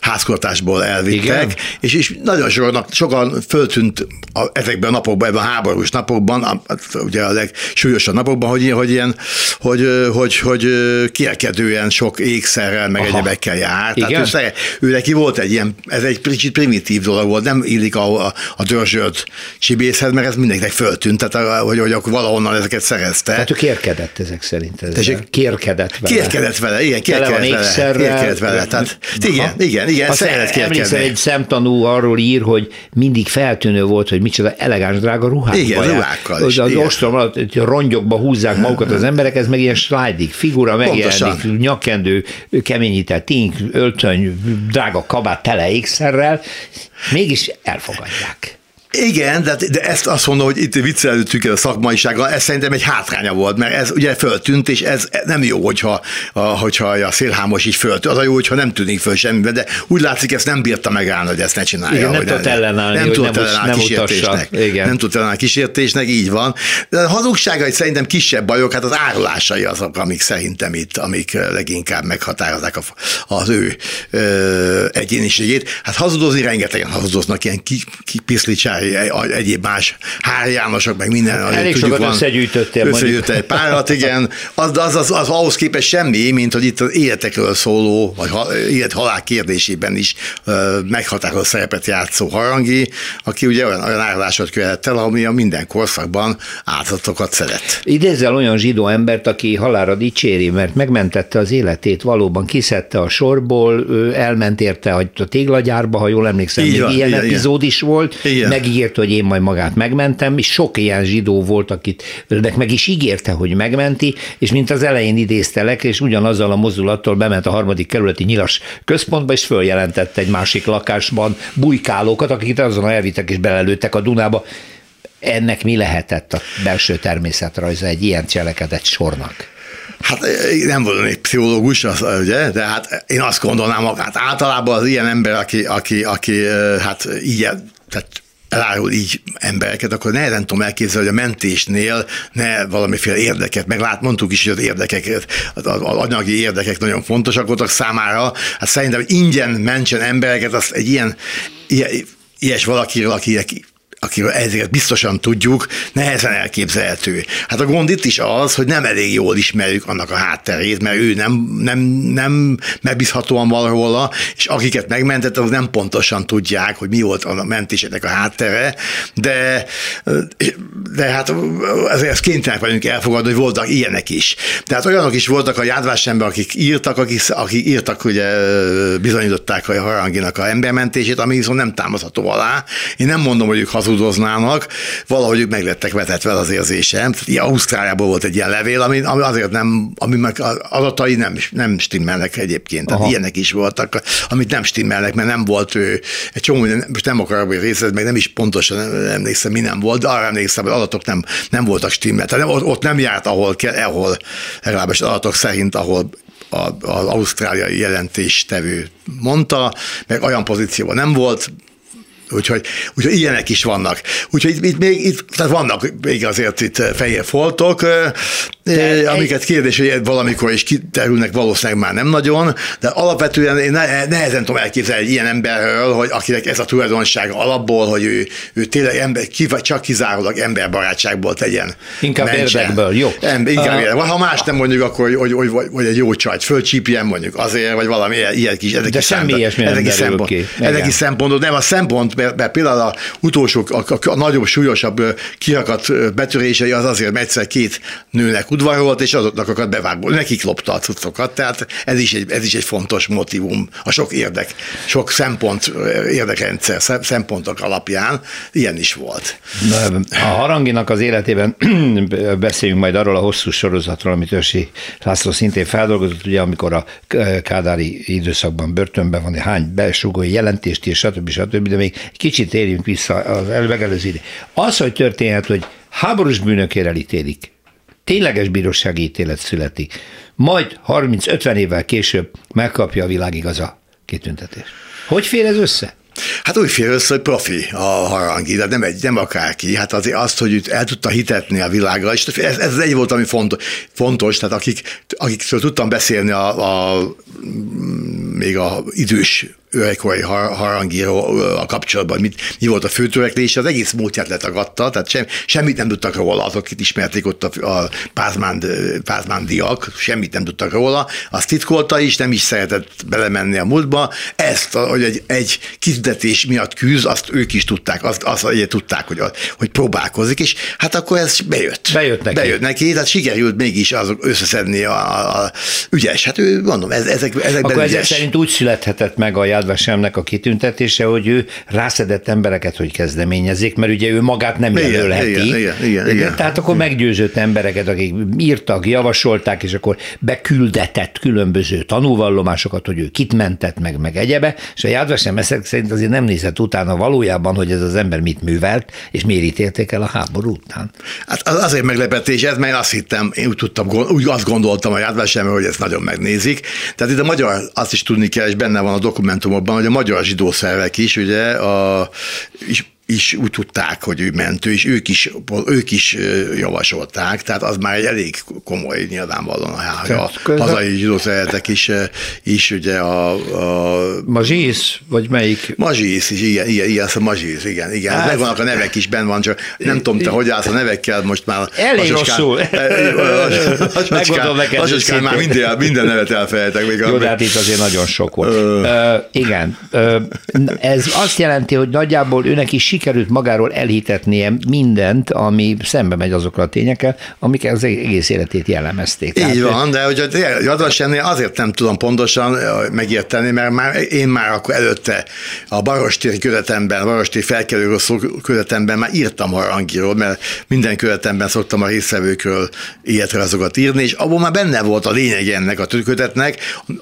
házkortásból elvittek, Igen. és, és nagyon sokan, sokan föltűnt a, ezekben a napokban, ebben a háborús napokban, a, ugye a legsúlyosabb napokban, hogy, hogy ilyen, hogy, hogy, hogy kierkedően sok ékszerrel, meg Aha. egyebekkel jár. Igen? Tehát ő, ő neki volt egy ilyen, ez egy kicsit primitív dolog volt, nem illik a, a, a dörzsölt csibészhez, mert ez mindenkinek föltűnt, tehát hogy, hogy akkor valahonnan ezeket szerezte. Tehát ő kérkedett ezek szerint. Ez kérkedett vele. Kérkedett vele, igen, kérkedett vele. Kérkedett vele. Tehát, igen, igen, igen, szeretett kérkedni. egy szemtanú arról ír, hogy mindig feltűnő volt, hogy micsoda elegáns drága ruhákkal. Igen, ruhákkal is. Az ostrom alatt rongyokba húzzák magukat az emberek, ez meg ilyen sliding figura megjelenik, nyakkendő, keményített ink, öltöny, drága kabát tele ékszerrel, mégis elfogadják. Igen, de, de ezt azt mondom, hogy itt viccelődtük el a szakmaisággal, ez szerintem egy hátránya volt, mert ez ugye föltűnt, és ez nem jó, hogyha a, hogyha a szélhámos így föltűnt. Az a jó, hogyha nem tűnik föl semmiben, de úgy látszik, ezt nem bírta megállni, hogy ezt ne csinálja. Igen, nem tudott ellenállni, nem tudott ellenállni nem kísértésnek. Igen. Nem tudott ellenállni kísértésnek, így van. De a hazugságai szerintem kisebb bajok, hát az árulásai azok, amik szerintem itt, amik leginkább meghatározzák az ő ö, egyéniségét. Hát hazudozni rengetegen hazudoznak, ilyen kipiszlicsák egyéb más Hári Jánosok, meg minden. Elég tudjuk, sokat összegyűjtöttél. Összegyűjtöttél egy párat, [LAUGHS] igen. Az, az, az, az, ahhoz képest semmi, mint hogy itt az életekről szóló, vagy élet-halál kérdésében is meghatározó szerepet játszó harangi, aki ugye olyan, olyan áradásot követett el, ami a minden korszakban áldozatokat szeret. Idézzel olyan zsidó embert, aki halára dicséri, mert megmentette az életét, valóban kiszedte a sorból, elment érte a téglagyárba, ha jól emlékszem, így van, ilyen igen, epizód is volt, igen. meg megígérte, hogy én majd magát megmentem, és sok ilyen zsidó volt, akit meg is ígérte, hogy megmenti, és mint az elején idéztelek, és ugyanazzal a mozdulattal bement a harmadik kerületi nyilas központba, és följelentette egy másik lakásban bujkálókat, akiket azon elvittek és belelőttek a Dunába. Ennek mi lehetett a belső természetrajza egy ilyen cselekedet sornak? Hát nem voltam egy pszichológus, az, ugye, de hát én azt gondolnám, hát általában az ilyen ember, aki, aki, aki hát ilyen, tehát elárul így embereket, akkor nehezen tudom elképzelni, hogy a mentésnél ne valamiféle érdeket, meg lát, mondtuk is, hogy az érdekek, az, az anyagi érdekek nagyon fontosak voltak számára. Hát szerintem, hogy ingyen mentsen embereket, az egy ilyen, ilyen ilyes valakiről, aki akiről ezért biztosan tudjuk, nehezen elképzelhető. Hát a gond itt is az, hogy nem elég jól ismerjük annak a hátterét, mert ő nem, nem, nem megbízhatóan van róla, és akiket megmentett, az nem pontosan tudják, hogy mi volt a mentésének a háttere, de, de hát ezért kénytelenek vagyunk elfogadni, hogy voltak ilyenek is. Tehát olyanok is voltak a jádvásember, akik írtak, akik, akik írtak, ugye bizonyították a haranginak a embermentését, ami viszont nem támaszható alá. Én nem mondom, hogy ők hazudtak, hazudoznának, valahogy ők meglettek vetetve az érzésem. Ilyen Ausztráliából volt egy ilyen levél, ami, ami azért nem, ami meg adatai nem, nem stimmelnek egyébként. Tehát Aha. ilyenek is voltak, amit nem stimmelnek, mert nem volt ő, egy csomó, most nem akarok részlet, meg nem is pontosan emlékszem, mi nem volt, de arra emlékszem, hogy adatok nem, nem voltak stimmel. Tehát nem, ott nem járt, ahol kell, ahol legalábbis adatok szerint, ahol az ausztráliai jelentéstevő mondta, meg olyan pozícióban nem volt, Úgyhogy, úgyhogy ilyenek is vannak. Úgyhogy itt, itt még itt, tehát vannak még azért itt fehér foltok, de amiket kérdés, hogy valamikor is kiterülnek, valószínűleg már nem nagyon, de alapvetően én nehezen tudom elképzelni egy ilyen emberről, hogy akinek ez a tulajdonsága alapból, hogy ő, ő tényleg ember, csak kizárólag emberbarátságból tegyen. Inkább mencse. érdekből, jó. Ember, inkább uh, érdekből. Ha más nem mondjuk, akkor hogy, hogy, hogy, hogy egy jó csajt fölcsípjen mondjuk azért, vagy valami ilyen kis, ezek de semmi ilyesmi nem szempont, ki. Ezek szempontok, nem a szempont, mert, mert például a utolsó, a, a, a nagyobb, súlyosabb kirakat betörései az azért, mert egyszer két nőnek udvarolt, és azoknak bevágni, nekik lopta a cuccokat, tehát ez is, egy, ez is egy fontos motivum a sok érdek, sok szempont, érdekrendszer, szempontok alapján ilyen is volt. A Haranginak az életében [CLEARS THROAT] beszéljünk majd arról a hosszú sorozatról, amit Ősi László szintén feldolgozott, ugye amikor a Kádári időszakban börtönben van, hány besugói jelentést és stb. stb. De még kicsit érjünk vissza az megelőző ide. Az, hogy történhet, hogy háborús bűnökért elítélik, tényleges bírósági ítélet születik, majd 30-50 évvel később megkapja a világ igaza kitüntetés. Hogy fér ez össze? Hát úgy fél össze, hogy profi a harangi, de nem, egy, nem akárki. Hát azért azt, hogy el tudta hitetni a világra, és ez, ez egy volt, ami fontos, fontos tehát akik, akiktől tudtam beszélni a, a még a idős öregkori harangíró a kapcsolatban, mit, mi volt a főtöreklés, az egész múltját letagadta, tehát sem, semmit nem tudtak róla, azok, akik ismerték ott a, a pázmánd, pázmándiak, semmit nem tudtak róla, azt titkolta is, nem is szeretett belemenni a múltba, ezt, hogy egy, egy kitüntetés miatt küzd, azt ők is tudták, azt, azt azt tudták, hogy, hogy próbálkozik, és hát akkor ez bejött. Bejött neki. Bejött neki, tehát sikerült mégis azok összeszedni a, a, a ügyes, hát ő, mondom, ez, ezek, ezekben Akkor ügyes. ezek szerint úgy születhetett meg a Jádvasemnek a kitüntetése, hogy ő rászedett embereket, hogy kezdeményezzék, mert ugye ő magát nem Igen, jelölheti. igen, igen, igen, igen. Tehát akkor meggyőzött embereket, akik írtak, javasolták, és akkor beküldetett különböző tanúvallomásokat, hogy ő kit mentett meg, meg egyebe, és a Jádvasem ezek szerint azért nem nézett utána valójában, hogy ez az ember mit művelt, és miért ítélték el a háború után. Hát az azért meglepetés ez, mert azt hittem, én úgy tudtam, úgy azt gondoltam a Jádvasem, hogy ezt nagyon megnézik. Tehát itt a magyar, azt is tudni kell, és benne van a dokumentumokban, hogy a magyar zsidó szervek is, ugye, a, is is úgy tudták, hogy ő mentő, és ők is, ők is javasolták, tehát az már egy elég komoly nyilvánvalóan, hogy a hazai zsidószeretek is, is ugye a... a Mazsisz, vagy melyik? Mazsisz is, igen, igen, igen, a Mazsisz, igen, igen. Hát, megvannak a nevek is, benn van, csak nem tudom, te hogy állsz a nevekkel, most már... Elég rosszul. [LAUGHS] Megmondom neked. Lassacskán már minden, minden nevet elfelejtek. Még Jó, de hát itt azért nagyon sok volt. Igen, ez azt jelenti, hogy nagyjából őnek is sikerült magáról elhitetnie mindent, ami szembe megy azokkal a tényekkel, amik az egész életét jellemezték. Tehát, Így van, de hogy Jadvasennél azért nem tudom pontosan megérteni, mert már én már akkor előtte a Barostéri kötetemben, a Barostéri felkelőről szó kötetemben már írtam harangiról, mert minden kötetemben szoktam a részvevőkről életrajzokat írni, és abban már benne volt a lényeg ennek a kötetnek,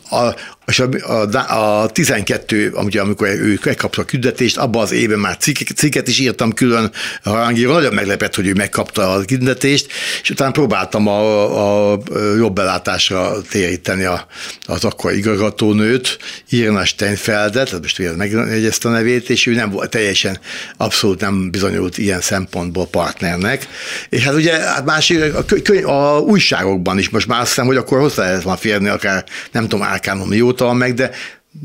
a, és a, a, a 12, ugye, amikor ő megkapta a küldetést, abban az évben már cikk, cikket is írtam külön a harangíról, nagyon meglepett, hogy ő megkapta a küldetést, és utána próbáltam a, a jobb belátásra téríteni a, az akkor igazgatónőt, Irna Steinfeldet, most megjegyezte a nevét, és ő nem volt teljesen, abszolút nem bizonyult ilyen szempontból partnernek. És hát ugye hát más, a, könyv, a újságokban is most már azt hiszem, hogy akkor hozzá lehet már férni akár, nem tudom, Árkánom jótal meg, de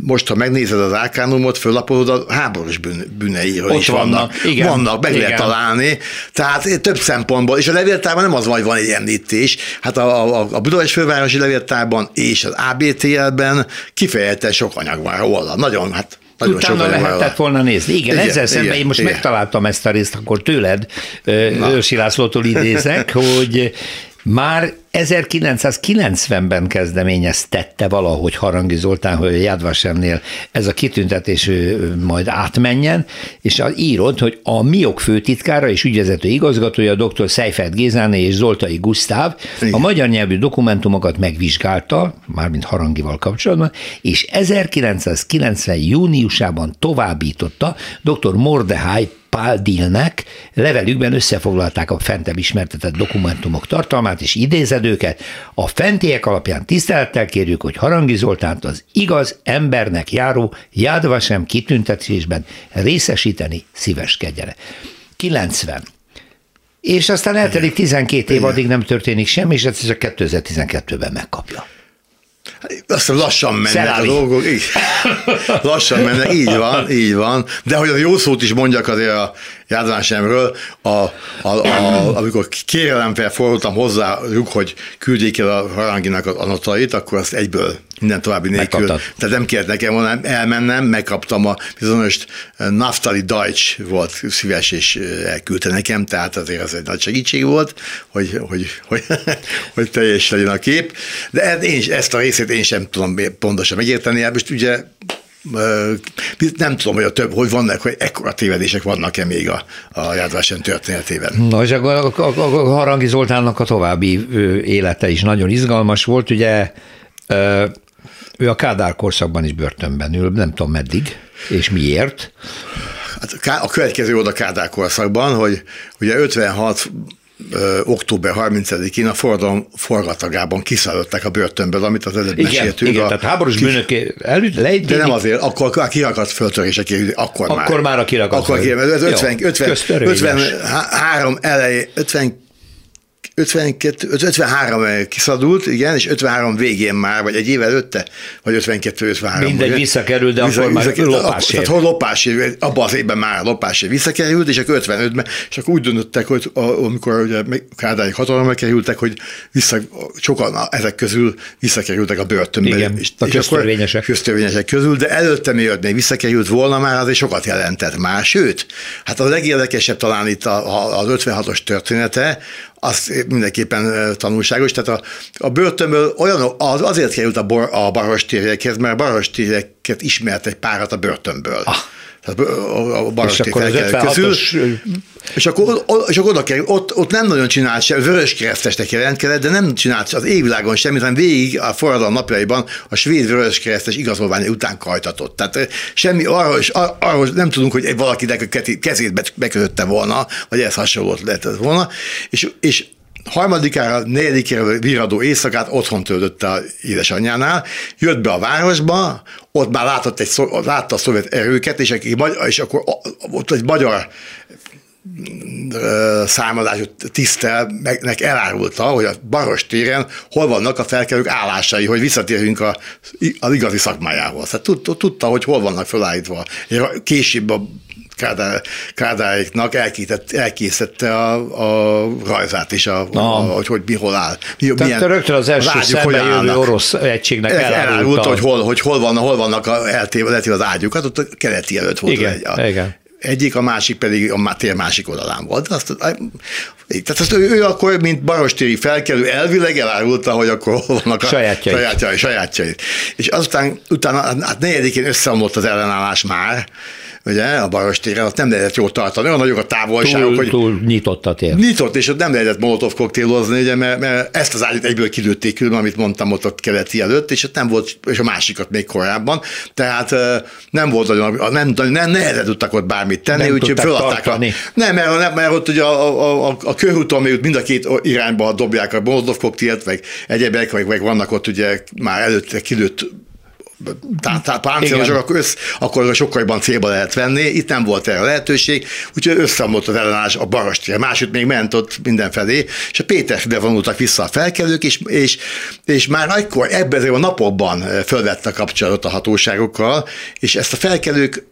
most, ha megnézed az Árkánumot, föllapolod, a háborús bűn, bűneiről Ott is vannak. vannak, igen. Vannak, meg Igen. lehet találni. Tehát több szempontból, és a levéltárban nem az van, hogy van egy említés. Hát a, a, a Budapest fővárosi levéltárban és az ABTL-ben kifejezetten sok anyag van róla. Nagyon, hát nagyon sok Utána van lehetett róla. volna nézni. Igen, Igen, ezzel szemben igen, én most igen. megtaláltam ezt a részt, akkor tőled, ö, Őrsi Lászlótól idézek, [LAUGHS] hogy már 1990-ben kezdeményeztette valahogy Harangi Zoltán, hogy a Jádvasemnél ez a kitüntetés majd átmenjen, és írott, hogy a MIOK főtitkára és ügyvezető igazgatója dr. Seifert Gézáné és Zoltai Gusztáv a magyar nyelvű dokumentumokat megvizsgálta, mármint Harangival kapcsolatban, és 1990 júniusában továbbította dr. Mordehai Páldilnek levelükben összefoglalták a fentebb ismertetett dokumentumok tartalmát és idézedőket. A fentiek alapján tisztelettel kérjük, hogy Harangi Zoltánt az igaz embernek járó Jádvasem kitüntetésben részesíteni szíveskedjene. 90. És aztán eltelik 12 év, addig nem történik semmi, és ez csak 2012-ben megkapja. Azt hiszem, lassan mennek Szeráli. a dolgok. Így. [LAUGHS] Lassan mennek, így van, így van. De hogy a jó szót is mondjak, azért a Jádvásemről, a, a, a, amikor kérelemvel fordultam hozzájuk, hogy küldjék el a haranginak az adatait, akkor azt egyből minden további nélkül. Megkaptad. Tehát nem kellett nekem volna elmennem, megkaptam a bizonyos Naftali Deutsch volt szíves, és elküldte nekem, tehát azért az egy nagy segítség volt, hogy, hogy, hogy, [LAUGHS] hogy teljes legyen a kép. De én, ezt a részét én sem tudom pontosan megérteni. Hát Most ugye nem tudom, hogy a több, hogy vannak, hogy ekkora tévedések vannak-e még a, a Jádvásen történetében. Na, és akkor a, a, a Harangi Zoltánnak a további élete is nagyon izgalmas volt, ugye ő a Kádár korszakban is börtönben ül, nem tudom meddig, és miért. Hát a következő oda Kádár korszakban, hogy ugye 56 ö, október 30-én a forradalom forgatagában kiszállották a börtönből, amit az előbb Igen, meséltünk. igen a, tehát háborús bőnök elüt, de nem azért, akkor a kirakadt föltörések, akkor, már. Akkor már a kirakadt Akkor kirakadt, ez Jó, 50, 50, köztörvényes. 53 elejé, 50 52, 53 kiszadult, igen, és 53 végén már, vagy egy év előtte, vagy 52, 53. Mindegy, ugye? visszakerült, de akkor már lopásért. Tehát hol lopásért, abban az évben már lopásért visszakerült, és akkor 55-ben, és akkor úgy döntöttek, hogy a, amikor ugye Kádályok hatalomra kerültek, hogy vissza, sokan ezek közül visszakerültek a börtönbe. Igen, a akkor- köztörvényesek. köztörvényesek közül, de előtte miért még visszakerült volna már, azért sokat jelentett már. Sőt, hát a legérdekesebb talán itt a, a, az 56-os története, az mindenképpen ö, tanulságos. Tehát a, a börtönből olyan, az, azért került a, bor, a barostérjekhez, mert a barostérjeket ismert egy párat a börtönből. Ah. Tehát a, a és barostér akkor az felkelők közül. 56-os És akkor, és akkor oda kerül, ott, ott nem nagyon csinált sem, vörös keresztesnek jelentkezett, de nem csinált az évvilágon semmit, hanem végig a forradalom napjaiban a svéd vörös keresztes igazolványa után kajtatott. Tehát eh, semmi arról, ar- arról nem tudunk, hogy valakinek a kezét be- bekötötte volna, vagy ez hasonlót lehetett volna. És, és harmadikára, negyedikére viradó éjszakát otthon töltötte a édesanyjánál, jött be a városba, ott már látott egy, látta a szovjet erőket, és, aki, és akkor ott egy magyar ö, származású tisztelnek elárulta, hogy a Baros téren hol vannak a felkelők állásai, hogy visszatérjünk a, az igazi szakmájához. Tehát tudta, tudta, hogy hol vannak felállítva. Később a Kádár, Kádáréknak elkészítette, elkészítette a, a rajzát is, a, a, hogy, hogy mi hol áll. Mi, Tehát te rögtön az első ágyuk szembe jövő állnak. orosz egységnek elárulta, elárulta. hogy hol, hogy hol, van, hol vannak a, eltéve, eltéve az ágyukat, ott a keleti előtt volt Igen, egy, a, igen. egyik, a másik pedig a tér másik oldalán volt. Azt, tehát azt ő, ő akkor, mint barostéri felkelő, elvileg elárulta, hogy akkor hol vannak a Sajátjait. sajátjai, sajátjait. És azután utána, hát negyedikén összeomlott az ellenállás már, ugye, a barostéren, ott nem lehetett jól tartani, olyan nagyok a távolságok, túl, hogy túl nyitott a tér. Nyitott, és ott nem lehetett molotov koktélozni, ugye, mert, mert, ezt az ágyat egyből kilőtték külön, amit mondtam ott, ott keleti előtt, és ott nem volt, és a másikat még korábban, tehát nem volt nagyon, nem, nem nehezen tudtak ott bármit tenni, Nem úgyhogy föladták a, nem, mert, nem, mert ott ugye a, a, a, a körúton még mind a két irányba dobják a molotov koktélt, meg egyebek, meg, meg vannak ott ugye már előtte kilőtt páncélos, Igen. akkor, össz, akkor sokkal jobban célba lehet venni, itt nem volt erre lehetőség, úgyhogy összeomlott az ellenállás a barastér, máshogy még ment ott mindenfelé, és a Pétersbe vonultak vissza a felkelők, és, és, és már akkor ebben a napokban fölvette a kapcsolatot a hatóságokkal, és ezt a felkelők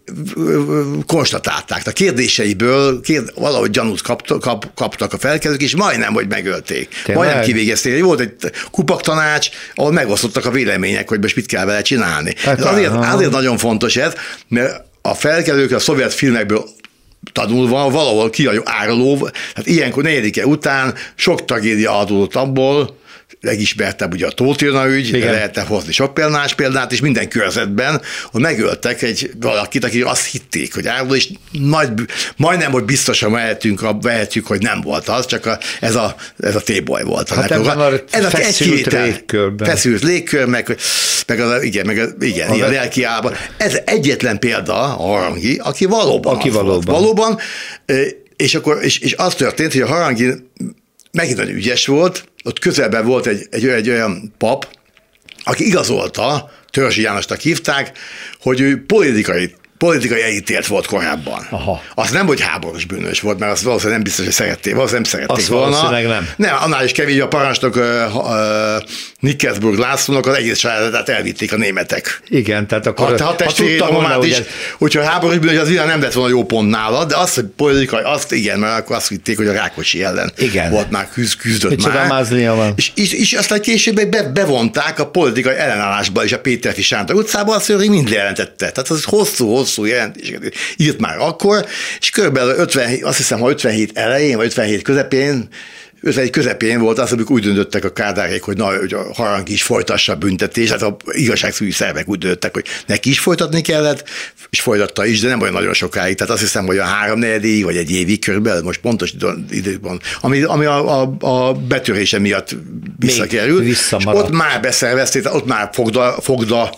konstatálták. A kérdéseiből kérd, valahogy gyanút kaptak, kap, kaptak a felkelők, és majdnem, hogy megölték. Tényleg? Majdnem kivégezték. Volt egy kupaktanács, ahol megosztottak a vélemények, hogy most mit kell vele csinálni. Hát, Ez azért, azért nagyon fontos ez, mert a felkelők a szovjet filmekből tanulva valahol kiáruló, tehát ilyenkor negyedike után sok tragédia adódott abból, legismertebb ugye a Tóth ügy, Igen. lehetne hozni sok példás példát, és minden körzetben, hogy megöltek egy valakit, aki azt hitték, hogy áruló, és nagy, majdnem, hogy biztosan vehetünk, vehetjük, hogy nem volt az, csak a, ez a, ez a téboly volt. Hát ebben a ez a feszült egy-kétel- légkörben. Feszült légkör, meg, meg az, igen, meg az, igen, igen, a lelki állapot. Ez egyetlen példa harangi, aki valóban Aki valóban. Volt. Valóban, és akkor, és, és az történt, hogy a harangi megint nagyon ügyes volt, ott közelben volt egy, egy, egy olyan pap, aki igazolta, Törzsi Jánosnak hívták, hogy ő politikai politikai elítélt volt korábban. Aha. Az nem, hogy háborús bűnös volt, mert azt valószínűleg nem biztos, hogy szerették, valószínűleg nem szerették Azt volna. nem. Nem, annál is kevés, a parancsnok uh, uh, Nickelsburg Lászlónak az egész családát elvitték a németek. Igen, tehát akkor Ha, ha testvérét, tudta volna, mamát hogy is, ez- hogyha háborús bűnös, az világ nem lett volna jó pont nála, de azt, hogy politikai, azt igen, mert akkor azt hitték, hogy a Rákosi ellen Igen. volt már küzd, küzdött Micsoda már. van. És, és, és aztán később be, bevonták a politikai ellenállásba is a Péterfi Sándor utcában, azt hogy mind jelentette. Tehát az hosszú-hosszú jelentéseket írt. Már akkor, és körülbelül 50, azt hiszem, ha 57 elején, vagy 57 közepén 51 közepén volt az, amikor úgy döntöttek a kádárék, hogy, na, hogy a harang is folytassa a büntetést, hát a igazságszűri szervek úgy döntöttek, hogy neki is folytatni kellett, és folytatta is, de nem olyan nagyon sokáig. Tehát azt hiszem, hogy a három negyedéig, vagy egy évig körülbelül, most pontos idő- időben, ami, ami a, a, a betörése miatt visszakerült. És ott már beszervezték, ott már fogda, fogda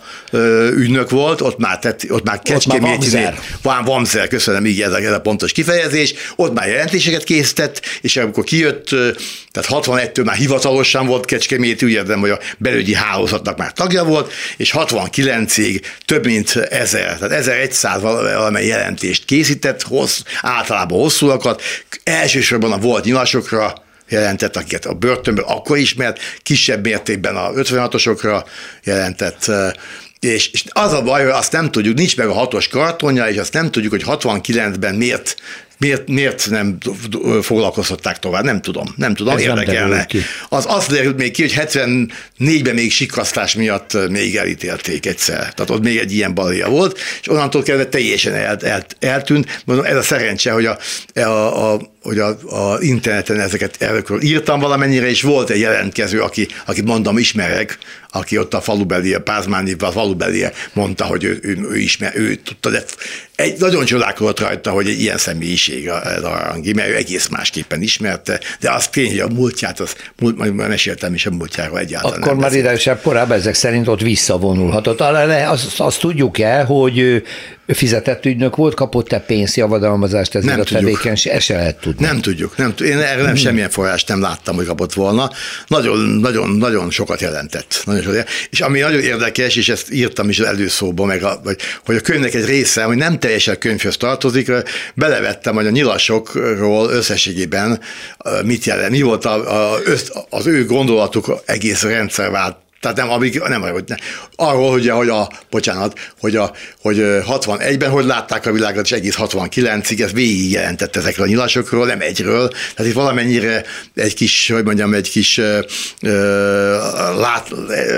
ügynök volt, ott már, tett, ott már kecskeméti. Van, Vamzer, köszönöm, így ez a, ez a pontos kifejezés. Ott már jelentéseket készített, és amikor kijött, tehát 61-től már hivatalosan volt Kecskemét, úgy értem, hogy a belügyi hálózatnak már tagja volt, és 69-ig több mint ezer, tehát 1100 val- valamely jelentést készített, hossz, általában hosszúakat, elsősorban a volt nyilasokra, jelentett, akiket a börtönből akkor ismert, kisebb mértékben a 56-osokra jelentett, eh, és, és az a baj, hogy azt nem tudjuk, nincs meg a hatos kartonja, és azt nem tudjuk, hogy 69-ben miért, miért, miért nem foglalkoztatták tovább, nem tudom, nem tudom, Ez nem érdekelne. ki. Az azt derült még ki, hogy 74-ben még sikasztás miatt még elítélték egyszer. Tehát ott még egy ilyen balia volt, és onnantól kezdve teljesen el, el, eltűnt. Mondom, ez a szerencse, hogy a, a, a hogy a, a interneten ezeket erről írtam valamennyire, és volt egy jelentkező, aki, akit mondom, ismerek, aki ott a falubeli, a Pázmányi a falubeli mondta, hogy ő, ő, ő ismer, ő tudta, de egy, nagyon csodálkozott rajta, hogy egy ilyen személyiség a, a Arangi, mert ő egész másképpen ismerte, de az tény, hogy a múltját, az, múlt, majd meséltem is a múltjáról egyáltalán. Akkor már idesebb korábban ezek szerint ott visszavonulhatott. Azt, azt tudjuk el, hogy fizetett ügynök volt, kapott-e pénzjavadalmazást ezért Nem a tevékenység? Ezt se lehet tudni. Nem tudjuk, nem, én erre nem semmilyen forrást nem láttam, hogy kapott volna. Nagyon, nagyon, nagyon sokat jelentett. Nagyon sokat jelentett. És ami nagyon érdekes, és ezt írtam is az előszóba, meg a, hogy a könyvnek egy része, hogy nem teljesen könyvhöz tartozik, belevettem, hogy a nyilasokról összességében mit jelent, mi volt a, a, az ő gondolatuk egész rendszervált tehát nem, amíg, nem, hogy ne. arról, hogy, hogy a, bocsánat, hogy, a, hogy ö, 61-ben hogy látták a világot, és egész 69-ig ez végig jelentett ezekről a nyilasokról, nem egyről. Tehát itt valamennyire egy kis, hogy mondjam, egy kis ö, lát,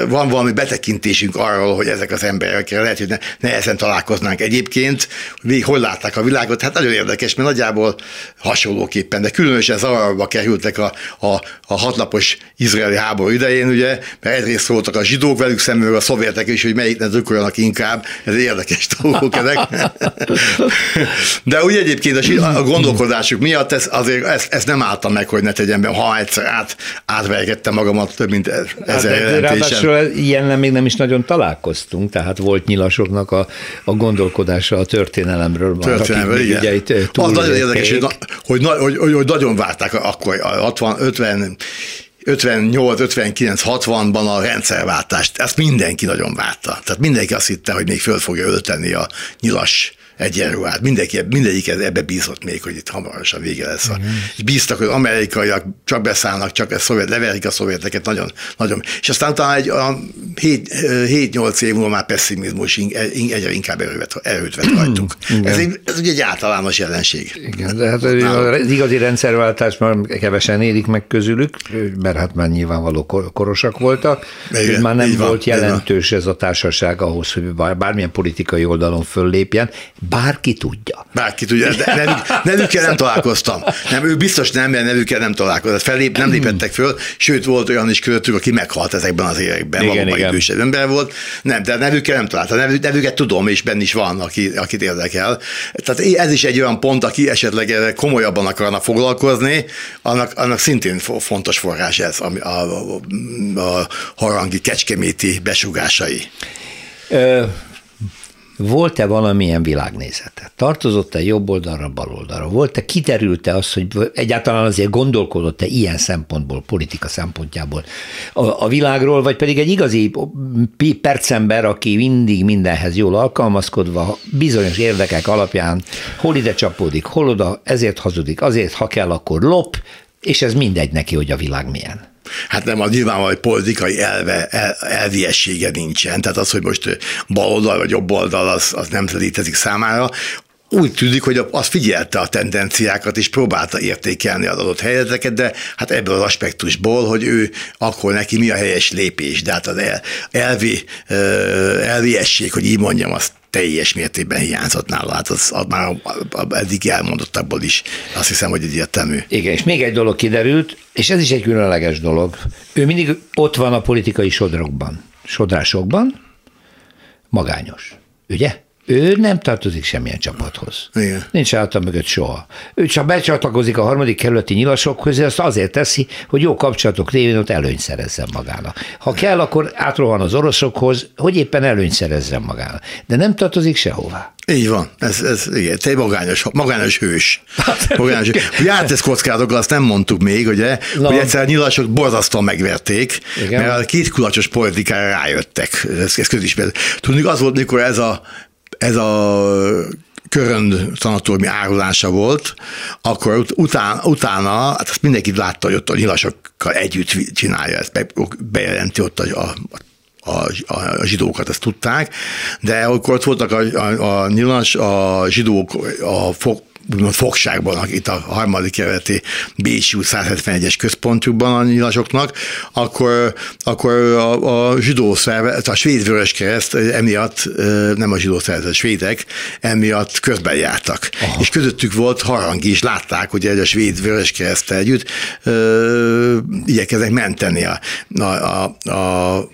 van valami betekintésünk arról, hogy ezek az emberek lehet, hogy ne, nehezen találkoznánk egyébként, végig hogy látták a világot. Hát nagyon érdekes, mert nagyjából hasonlóképpen, de különösen zavarba kerültek a, a, a hatnapos izraeli háború idején, ugye, mert egyrészt voltak a zsidók velük szemben, a szovjetek is, hogy melyiknek drukkoljanak inkább, ez érdekes dolgok ezek. [LAUGHS] De úgy egyébként a, a gondolkodásuk miatt ez, azért ezt, ezt nem álltam meg, hogy ne tegyem be, ha egyszer át, átvergettem magamat több mint Hát, ezer jelentésen. ráadásul ilyennel még nem is nagyon találkoztunk, tehát volt nyilasoknak a, a gondolkodása a történelemről. Akik igen. ugye itt, eh, Az nagyon érdekes, hogy, hogy, hogy, hogy, nagyon várták akkor a 60, 50, 58, 59, 60-ban a rendszerváltást. Ezt mindenki nagyon várta. Tehát mindenki azt hitte, hogy még föl fogja ölteni a nyilas egyenruhát. Mindenki, mindegyik ebbe bízott még, hogy itt hamarosan vége lesz. A, és bíztak, hogy amerikaiak csak beszállnak, csak a szovjet, leverik a szovjeteket nagyon, nagyon. És aztán talán egy a 7-8 év múlva már pessimizmus egyre inkább erőt, erőt vett rajtunk. [CLEARS THROAT] ez, egy, ez ugye egy általános jelenség. Igen, de hát az igazi rendszerváltást már kevesen élik meg közülük, mert hát már nyilvánvaló kor- korosak voltak, Igen, már nem volt van. jelentős ez a társaság ahhoz, hogy bár- bármilyen politikai oldalon föllépjen, bárki tudja. Bárki tudja, de nevük, nevükkel nem találkoztam. Nem, ő biztos nem, mert nevükkel nem találkozott. Fellép, nem lépettek föl, sőt volt olyan is közöttük, aki meghalt ezekben az években, Igen, valóban igen. idősebb ember volt. Nem, de nevükkel nem találtam. Nevü- Nevüket tudom, és benne is van, aki, akit érdekel. Tehát ez is egy olyan pont, aki esetleg komolyabban akarna foglalkozni, annak, annak szintén fo- fontos forrás ez, ami a, a, a harangi kecskeméti besugásai. Volt-e valamilyen világnézete? Tartozott-e jobb oldalra, bal oldalra? Volt-e, kiderült-e az, hogy egyáltalán azért gondolkodott-e ilyen szempontból, politika szempontjából a, a világról, vagy pedig egy igazi percember, aki mindig mindenhez jól alkalmazkodva, bizonyos érdekek alapján hol ide csapódik, hol oda, ezért hazudik, azért, ha kell, akkor lop, és ez mindegy neki, hogy a világ milyen. Hát nem, a nyilvánvaló politikai elve, el, elviessége nincsen. Tehát az, hogy most bal oldal vagy jobb oldal, az, az nem létezik számára úgy tűnik, hogy az figyelte a tendenciákat, és próbálta értékelni az adott helyzeteket, de hát ebből az aspektusból, hogy ő akkor neki mi a helyes lépés, de hát az el, elvi, elviesség, hogy így mondjam, azt teljes mértékben hiányzott nála. Hát az, az már eddig elmondottakból is azt hiszem, hogy egyértelmű. Igen, és még egy dolog kiderült, és ez is egy különleges dolog. Ő mindig ott van a politikai sodrokban, sodrásokban, magányos. Ugye? Ő nem tartozik semmilyen csapathoz. Igen. Nincs által mögött soha. Ő csak becsatlakozik a harmadik kerületi nyilasok közé, azt azért teszi, hogy jó kapcsolatok révén ott előnyt szerezzen magának. Ha kell, akkor átrohan az oroszokhoz, hogy éppen előnyt szerezzen magának. De nem tartozik sehová. Így van, ez, ez igen, te magányos, magányos hős. [LAUGHS] Magányos hős. Járt ez kockázatokkal, azt nem mondtuk még, ugye, no. hogy egyszer a nyilasok borzasztóan megverték, igen. mert a két kulacsos politikára rájöttek. Ez, ez közismert. Tudni, az volt, mikor ez a ez a körönd szanatóriumi árulása volt, akkor ut- utána, utána, hát azt mindenki látta, hogy ott a nyilasokkal együtt csinálja ezt, bejelenti ott a, a a, a, a zsidókat, ezt tudták, de akkor ott voltak a, a, a nyilas, a zsidók a fog, úgymond fogságban, itt a harmadik kerületi Bécsi 171-es központjukban a nyilasoknak, akkor, akkor a, a zsidó szervezet, a svéd vöröskereszt emiatt, nem a zsidó szervezet, a svédek emiatt közben jártak. Aha. És közöttük volt harangi is, látták, hogy a svéd vöröskereszt együtt ö, igyekeznek menteni a, a, a, a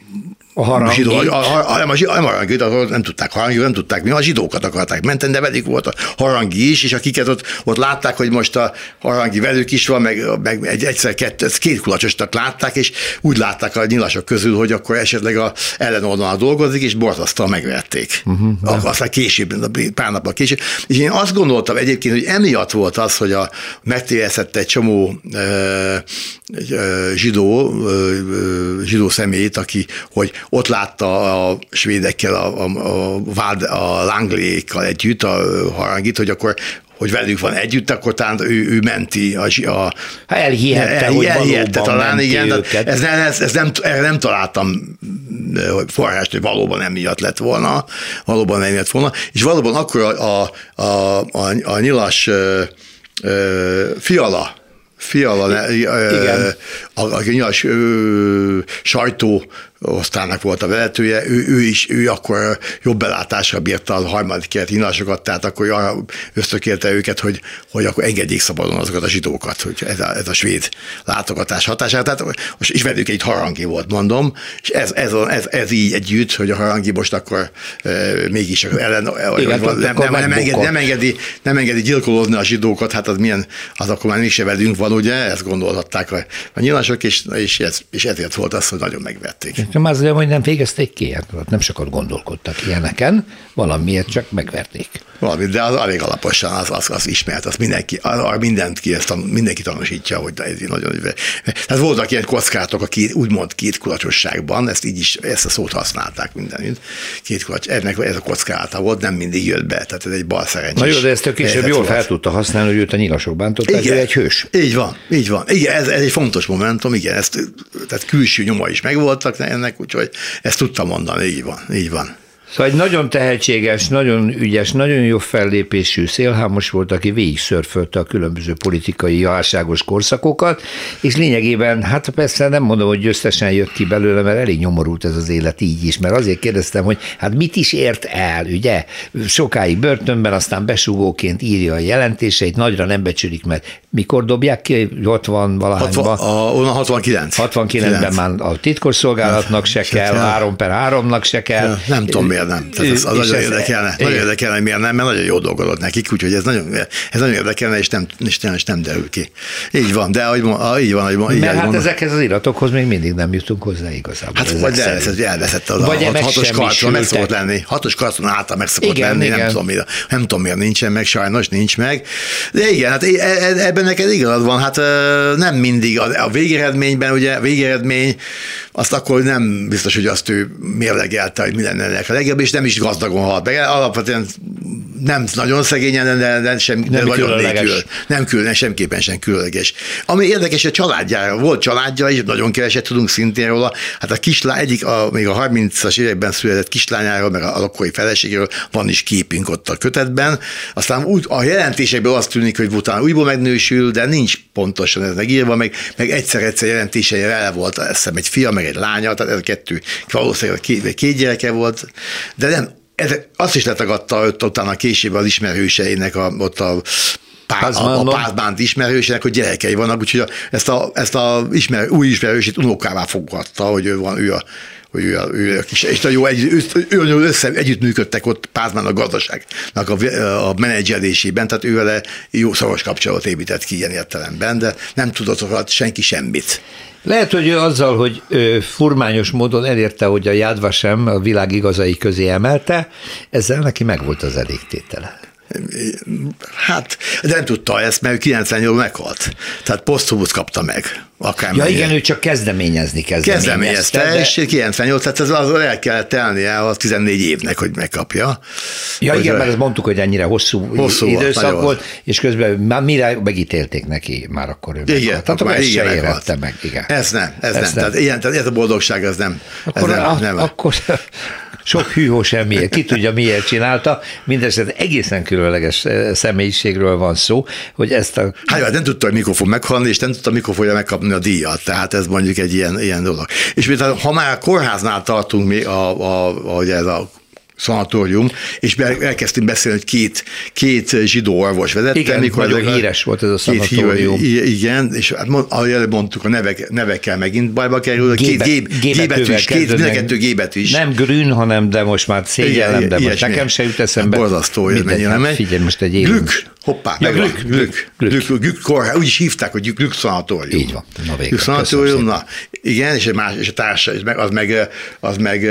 a harangit. Zsidó, a, a, a, nem, a, nem a harangit, nem tudták harangit, nem tudták, mi a zsidókat akarták menteni, de velük volt a harangi is, és akiket ott, ott látták, hogy most a harangi velük is van, meg, meg egy, egyszer kettő, két kulacsosnak látták, és úgy látták a nyilasok közül, hogy akkor esetleg a ellenoldalán dolgozik, és borzasztóan megverték. Uh-huh, Aztán később, pár nappal később. És én azt gondoltam egyébként, hogy emiatt volt az, hogy a megtévesztett egy csomó ö, ö, zsidó, ö, zsidó személyt, aki, hogy ott látta a svédekkel, a, a, a, vád, a Langlékkal együtt a harangit, hogy akkor hogy velük van együtt, akkor talán ő, ő menti a... a ha elhihette, el, hogy elhihette talán, igen, őket. Ez, ez, ez nem, erre nem találtam forrást, hogy valóban emiatt lett volna, valóban emiatt volna, és valóban akkor a, a, a, a, a nyilas ö, ö, fiala, Fiala, Igen. a, a, a ö, sajtó osztálynak volt a vezetője, ő, ő is, ő akkor jobb belátásra bírta a harmadik kelet inásokat, tehát akkor arra ösztökélte őket, hogy, hogy akkor engedjék szabadon azokat a zsidókat, hogy ez a, ez a svéd látogatás hatására. Tehát most is velük egy harangi volt, mondom, és ez, ez, ez, ez így együtt, hogy a harangi most akkor e, mégis ellen, Igen, nem, nem, nem, nem, engedi, nem, engedi, nem engedi gyilkolózni a zsidókat, hát az milyen, az akkor már mégse velünk van, ugye, ezt gondolhatták a, a nyilasok, és, és, ez, és ezért volt az, hogy nagyon megvették. Nem az, hogy nem végezték ki, hát nem sokat gondolkodtak ilyeneken, valamiért csak megverték. Valami, de az elég alaposan, az, az, az ismert, az mindenki, az, mindent ki, ezt, mindenki tanúsítja, hogy ez nagyon... Tehát voltak ilyen kockátok a két, úgymond két kulacsosságban, ezt így is, ezt a szót használták mindenütt. Két kulacs, ennek ez a kockálata volt, nem mindig jött be, tehát ez egy bal. Na jó, de ezt a később jól fel tudta használni, hogy őt a nyilasok bántották, igen, egy hős. Így van, így van. Igen, ez, ez egy fontos momentum, igen, ezt, tehát külső nyoma is megvoltak ennek, úgyhogy ezt tudtam mondani, így van, így van. Szóval egy nagyon tehetséges, nagyon ügyes, nagyon jó fellépésű szélhámos volt, aki végig szörfölte a különböző politikai válságos korszakokat, és lényegében, hát persze nem mondom, hogy összesen jött ki belőle, mert elég nyomorult ez az élet így is, mert azért kérdeztem, hogy hát mit is ért el, ugye? Sokáig börtönben, aztán besugóként írja a jelentéseit, nagyra nem becsülik, mert mikor dobják ki? 60 valahányban? 69. 69-ben már a titkosszolgálatnak se kell, 3 per 3-nak se kell. nem tudom miért nem. Tehát az, az nagyon ez, érdekelne, nagyon érdekelne, hogy miért nem, mert nagyon jó dolgozott nekik, úgyhogy ez nagyon, ez nagyon érdekelne, és nem, és nem, és nem derül ki. Így van, de ahogy, így van, ahogy így Mert hát mondom. ezekhez az iratokhoz még mindig nem jutunk hozzá igazából. Hát vagy elveszett, elveszett az vagy a hat, hatos karton, meg szokott lenni. Hatos karton által meg szokott igen, lenni, igen. Nem, tudom, miért, nem tudom miért nincsen meg, sajnos nincs meg. De igen, hát e- e- ebben neked igazad van, hát nem mindig a, a végeredményben, ugye végeredmény, azt akkor nem biztos, hogy azt ő mérlegelte, hogy mi lenne a legjobb, és nem is gazdagon halt meg. Alapvetően nem nagyon szegényen, de, de sem, nem de különleges. Nélkül, nem különleges, semképpen sem különleges. Ami érdekes, a családjára, volt családja, és nagyon keveset tudunk szintén róla. Hát a kislány, egyik, a, még a 30-as években született kislányáról, meg a lakói feleségéről van is képünk ott a kötetben. Aztán úgy, a jelentésekből azt tűnik, hogy utána újból megnősül, de nincs pontosan ez megírva, meg, meg egyszer-egyszer jelentései vele volt, azt hiszem, egy fia, meg egy lánya, tehát ez a kettő, valószínűleg két, két gyereke volt, de nem ez, azt is letagadta ott utána később az ismerőseinek a, ott a pár, a, a pázmánt ismerősének, hogy gyerekei vannak, úgyhogy a, ezt a, ezt a ismer, új ismerősét unokává fogadta, hogy ő van, ő a, hogy ő, ő, ő és jó, egy, ő, össze, együttműködtek ott Pázmán a gazdaságnak a, a menedzselésében, tehát ő vele jó szoros kapcsolat épített ki ilyen értelemben, de nem tudott senki semmit. Lehet, hogy ő azzal, hogy ő furmányos módon elérte, hogy a Jádvasem a világ igazai közé emelte, ezzel neki megvolt az elégtétele. Hát, de nem tudta ezt, mert 98 meghalt. Tehát posztumusz kapta meg. Akár ja igen, ő csak kezdeményezni kezdeményezte. Kezdeményezte, de... és 98, tehát ez az el kellett telnie a 14 évnek, hogy megkapja. Ja hogy igen, mert ezt mondtuk, hogy ennyire hosszú, hosszú időszak volt, volt, és közben már mire megítélték neki, már akkor ő Igen, meghalt. tehát már igen, se érette meg. Igen. Ez nem, ez, ez nem. nem. Tehát, ilyen, tehát ez a boldogság, ez nem. Akkor, ez nem, a, nem. akkor sok hűhó semmiért, ki tudja miért csinálta, mindesetre egészen különleges eh, személyiségről van szó, hogy ezt a... Hát nem tudta a mikrofon meghalni, és nem tudta a mikrofonja megkapni a díjat, tehát ez mondjuk egy ilyen, ilyen dolog. És mint ha már kórháznál tartunk mi, a, a, a, ez a szanatórium, és elkezdtünk beszélni, hogy két, két zsidó orvos vezette. Igen, mikor nagyon híres volt ez a szanatórium. Híve, igen, és hát ahogy előbb mondtuk, a nevek, nevekkel megint bajba kerül. Gébe, két gép, gébetűs, két, mind a kettő gébetűs. Nem grün, hanem, de most már szégyellem, de most nekem se jut eszembe. Borzasztó, hogy mennyire megy. Figyelj, most egy Glück, hoppá, ja, Glück, Glück, Glück, Glück, kórház, úgy is hívták, hogy Glück szanatórium. Így van. Na végre, Glück szanatórium, na, igen, és a, más, és a társa, az meg, az meg, az meg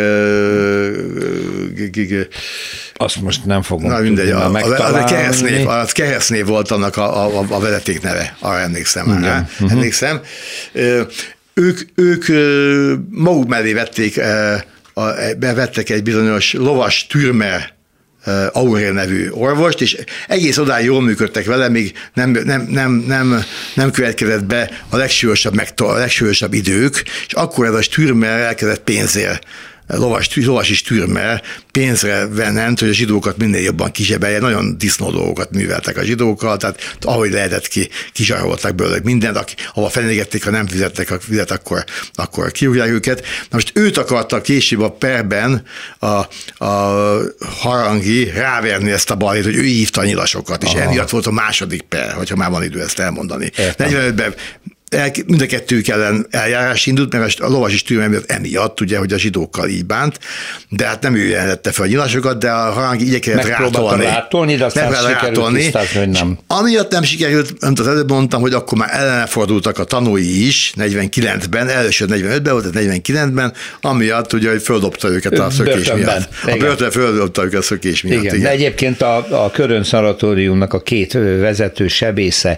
azt most nem fogom Na mindegy, a, a, a keresztnév, az keresztnév volt annak a, a, a vezeték neve, arra emlékszem. Igen. Uh-huh. emlékszem. Ők, ők maguk mellé vették, bevettek egy bizonyos lovas türmer Aurel nevű orvost, és egész odáig jól működtek vele, még nem, nem, nem, nem, nem következett be a legsúlyosabb, a legsúlyosabb idők, és akkor ez a stürmer elkezdett pénzért lovas, lovas is türme pénzre venent, hogy a zsidókat minél jobban kizsebelje. Nagyon disznó dolgokat műveltek a zsidókkal, tehát ahogy lehetett ki, kizsaroltak belőle mindent, aki, ahova fenyegették, ha nem fizettek a fizet, akkor, akkor kiúrják őket. Na most őt akarta később a perben a, a harangi ráverni ezt a balét, hogy ő hívta a nyilasokat, és Aha. emiatt volt a második per, hogyha már van idő ezt elmondani. 45-ben el, mind a kettők ellen eljárás indult, mert a lovas is tűrem emiatt, ugye, hogy a zsidókkal így bánt, de hát nem ő jelentette fel a nyilasokat, de a harang igyekezett rátolni. rátolni, de aztán nem sikerült tisztázni, hogy nem. Amiatt nem sikerült, amit az előbb mondtam, hogy akkor már ellene fordultak a tanúi is, 49-ben, először 45-ben volt, 49-ben, amiatt ugye, hogy földobta őket a szökés Börtönben. miatt. A börtön földobta őket a szökés miatt. Igen. igen. De egyébként a, a Körön Szanatóriumnak a két vezető sebésze,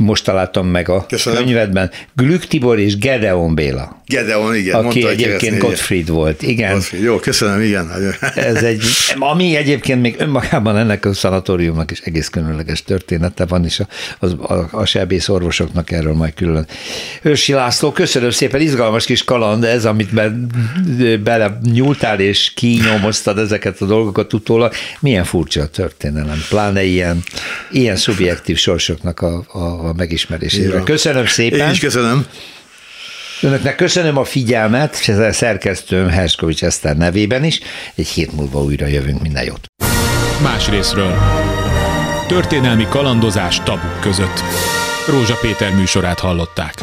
most találtam meg a Köszönöm. könyvet, esetben Glück Tibor és Gedeon Béla. Gedeon, igen. Aki mondta, egyébként Gottfried volt, igen. Gottfried. Jó, köszönöm, igen. Ez egy, ami egyébként még önmagában ennek a szanatóriumnak is egész különleges története van, és a, a, a, a sebész orvosoknak erről majd külön. Őrsi László, köszönöm szépen, izgalmas kis kaland ez, amit be, bele nyúltál és kinyomoztad ezeket a dolgokat utólag. Milyen furcsa a történelem, pláne ilyen, ilyen szubjektív sorsoknak a, a, a megismerésére. Köszönöm szépen. Én is köszönöm. Önöknek köszönöm a figyelmet, és ezzel szerkesztőm Herskovics Eszter nevében is. Egy hét múlva újra jövünk, minden jót. Más részről. Történelmi kalandozás tabuk között. Rózsa Péter műsorát hallották.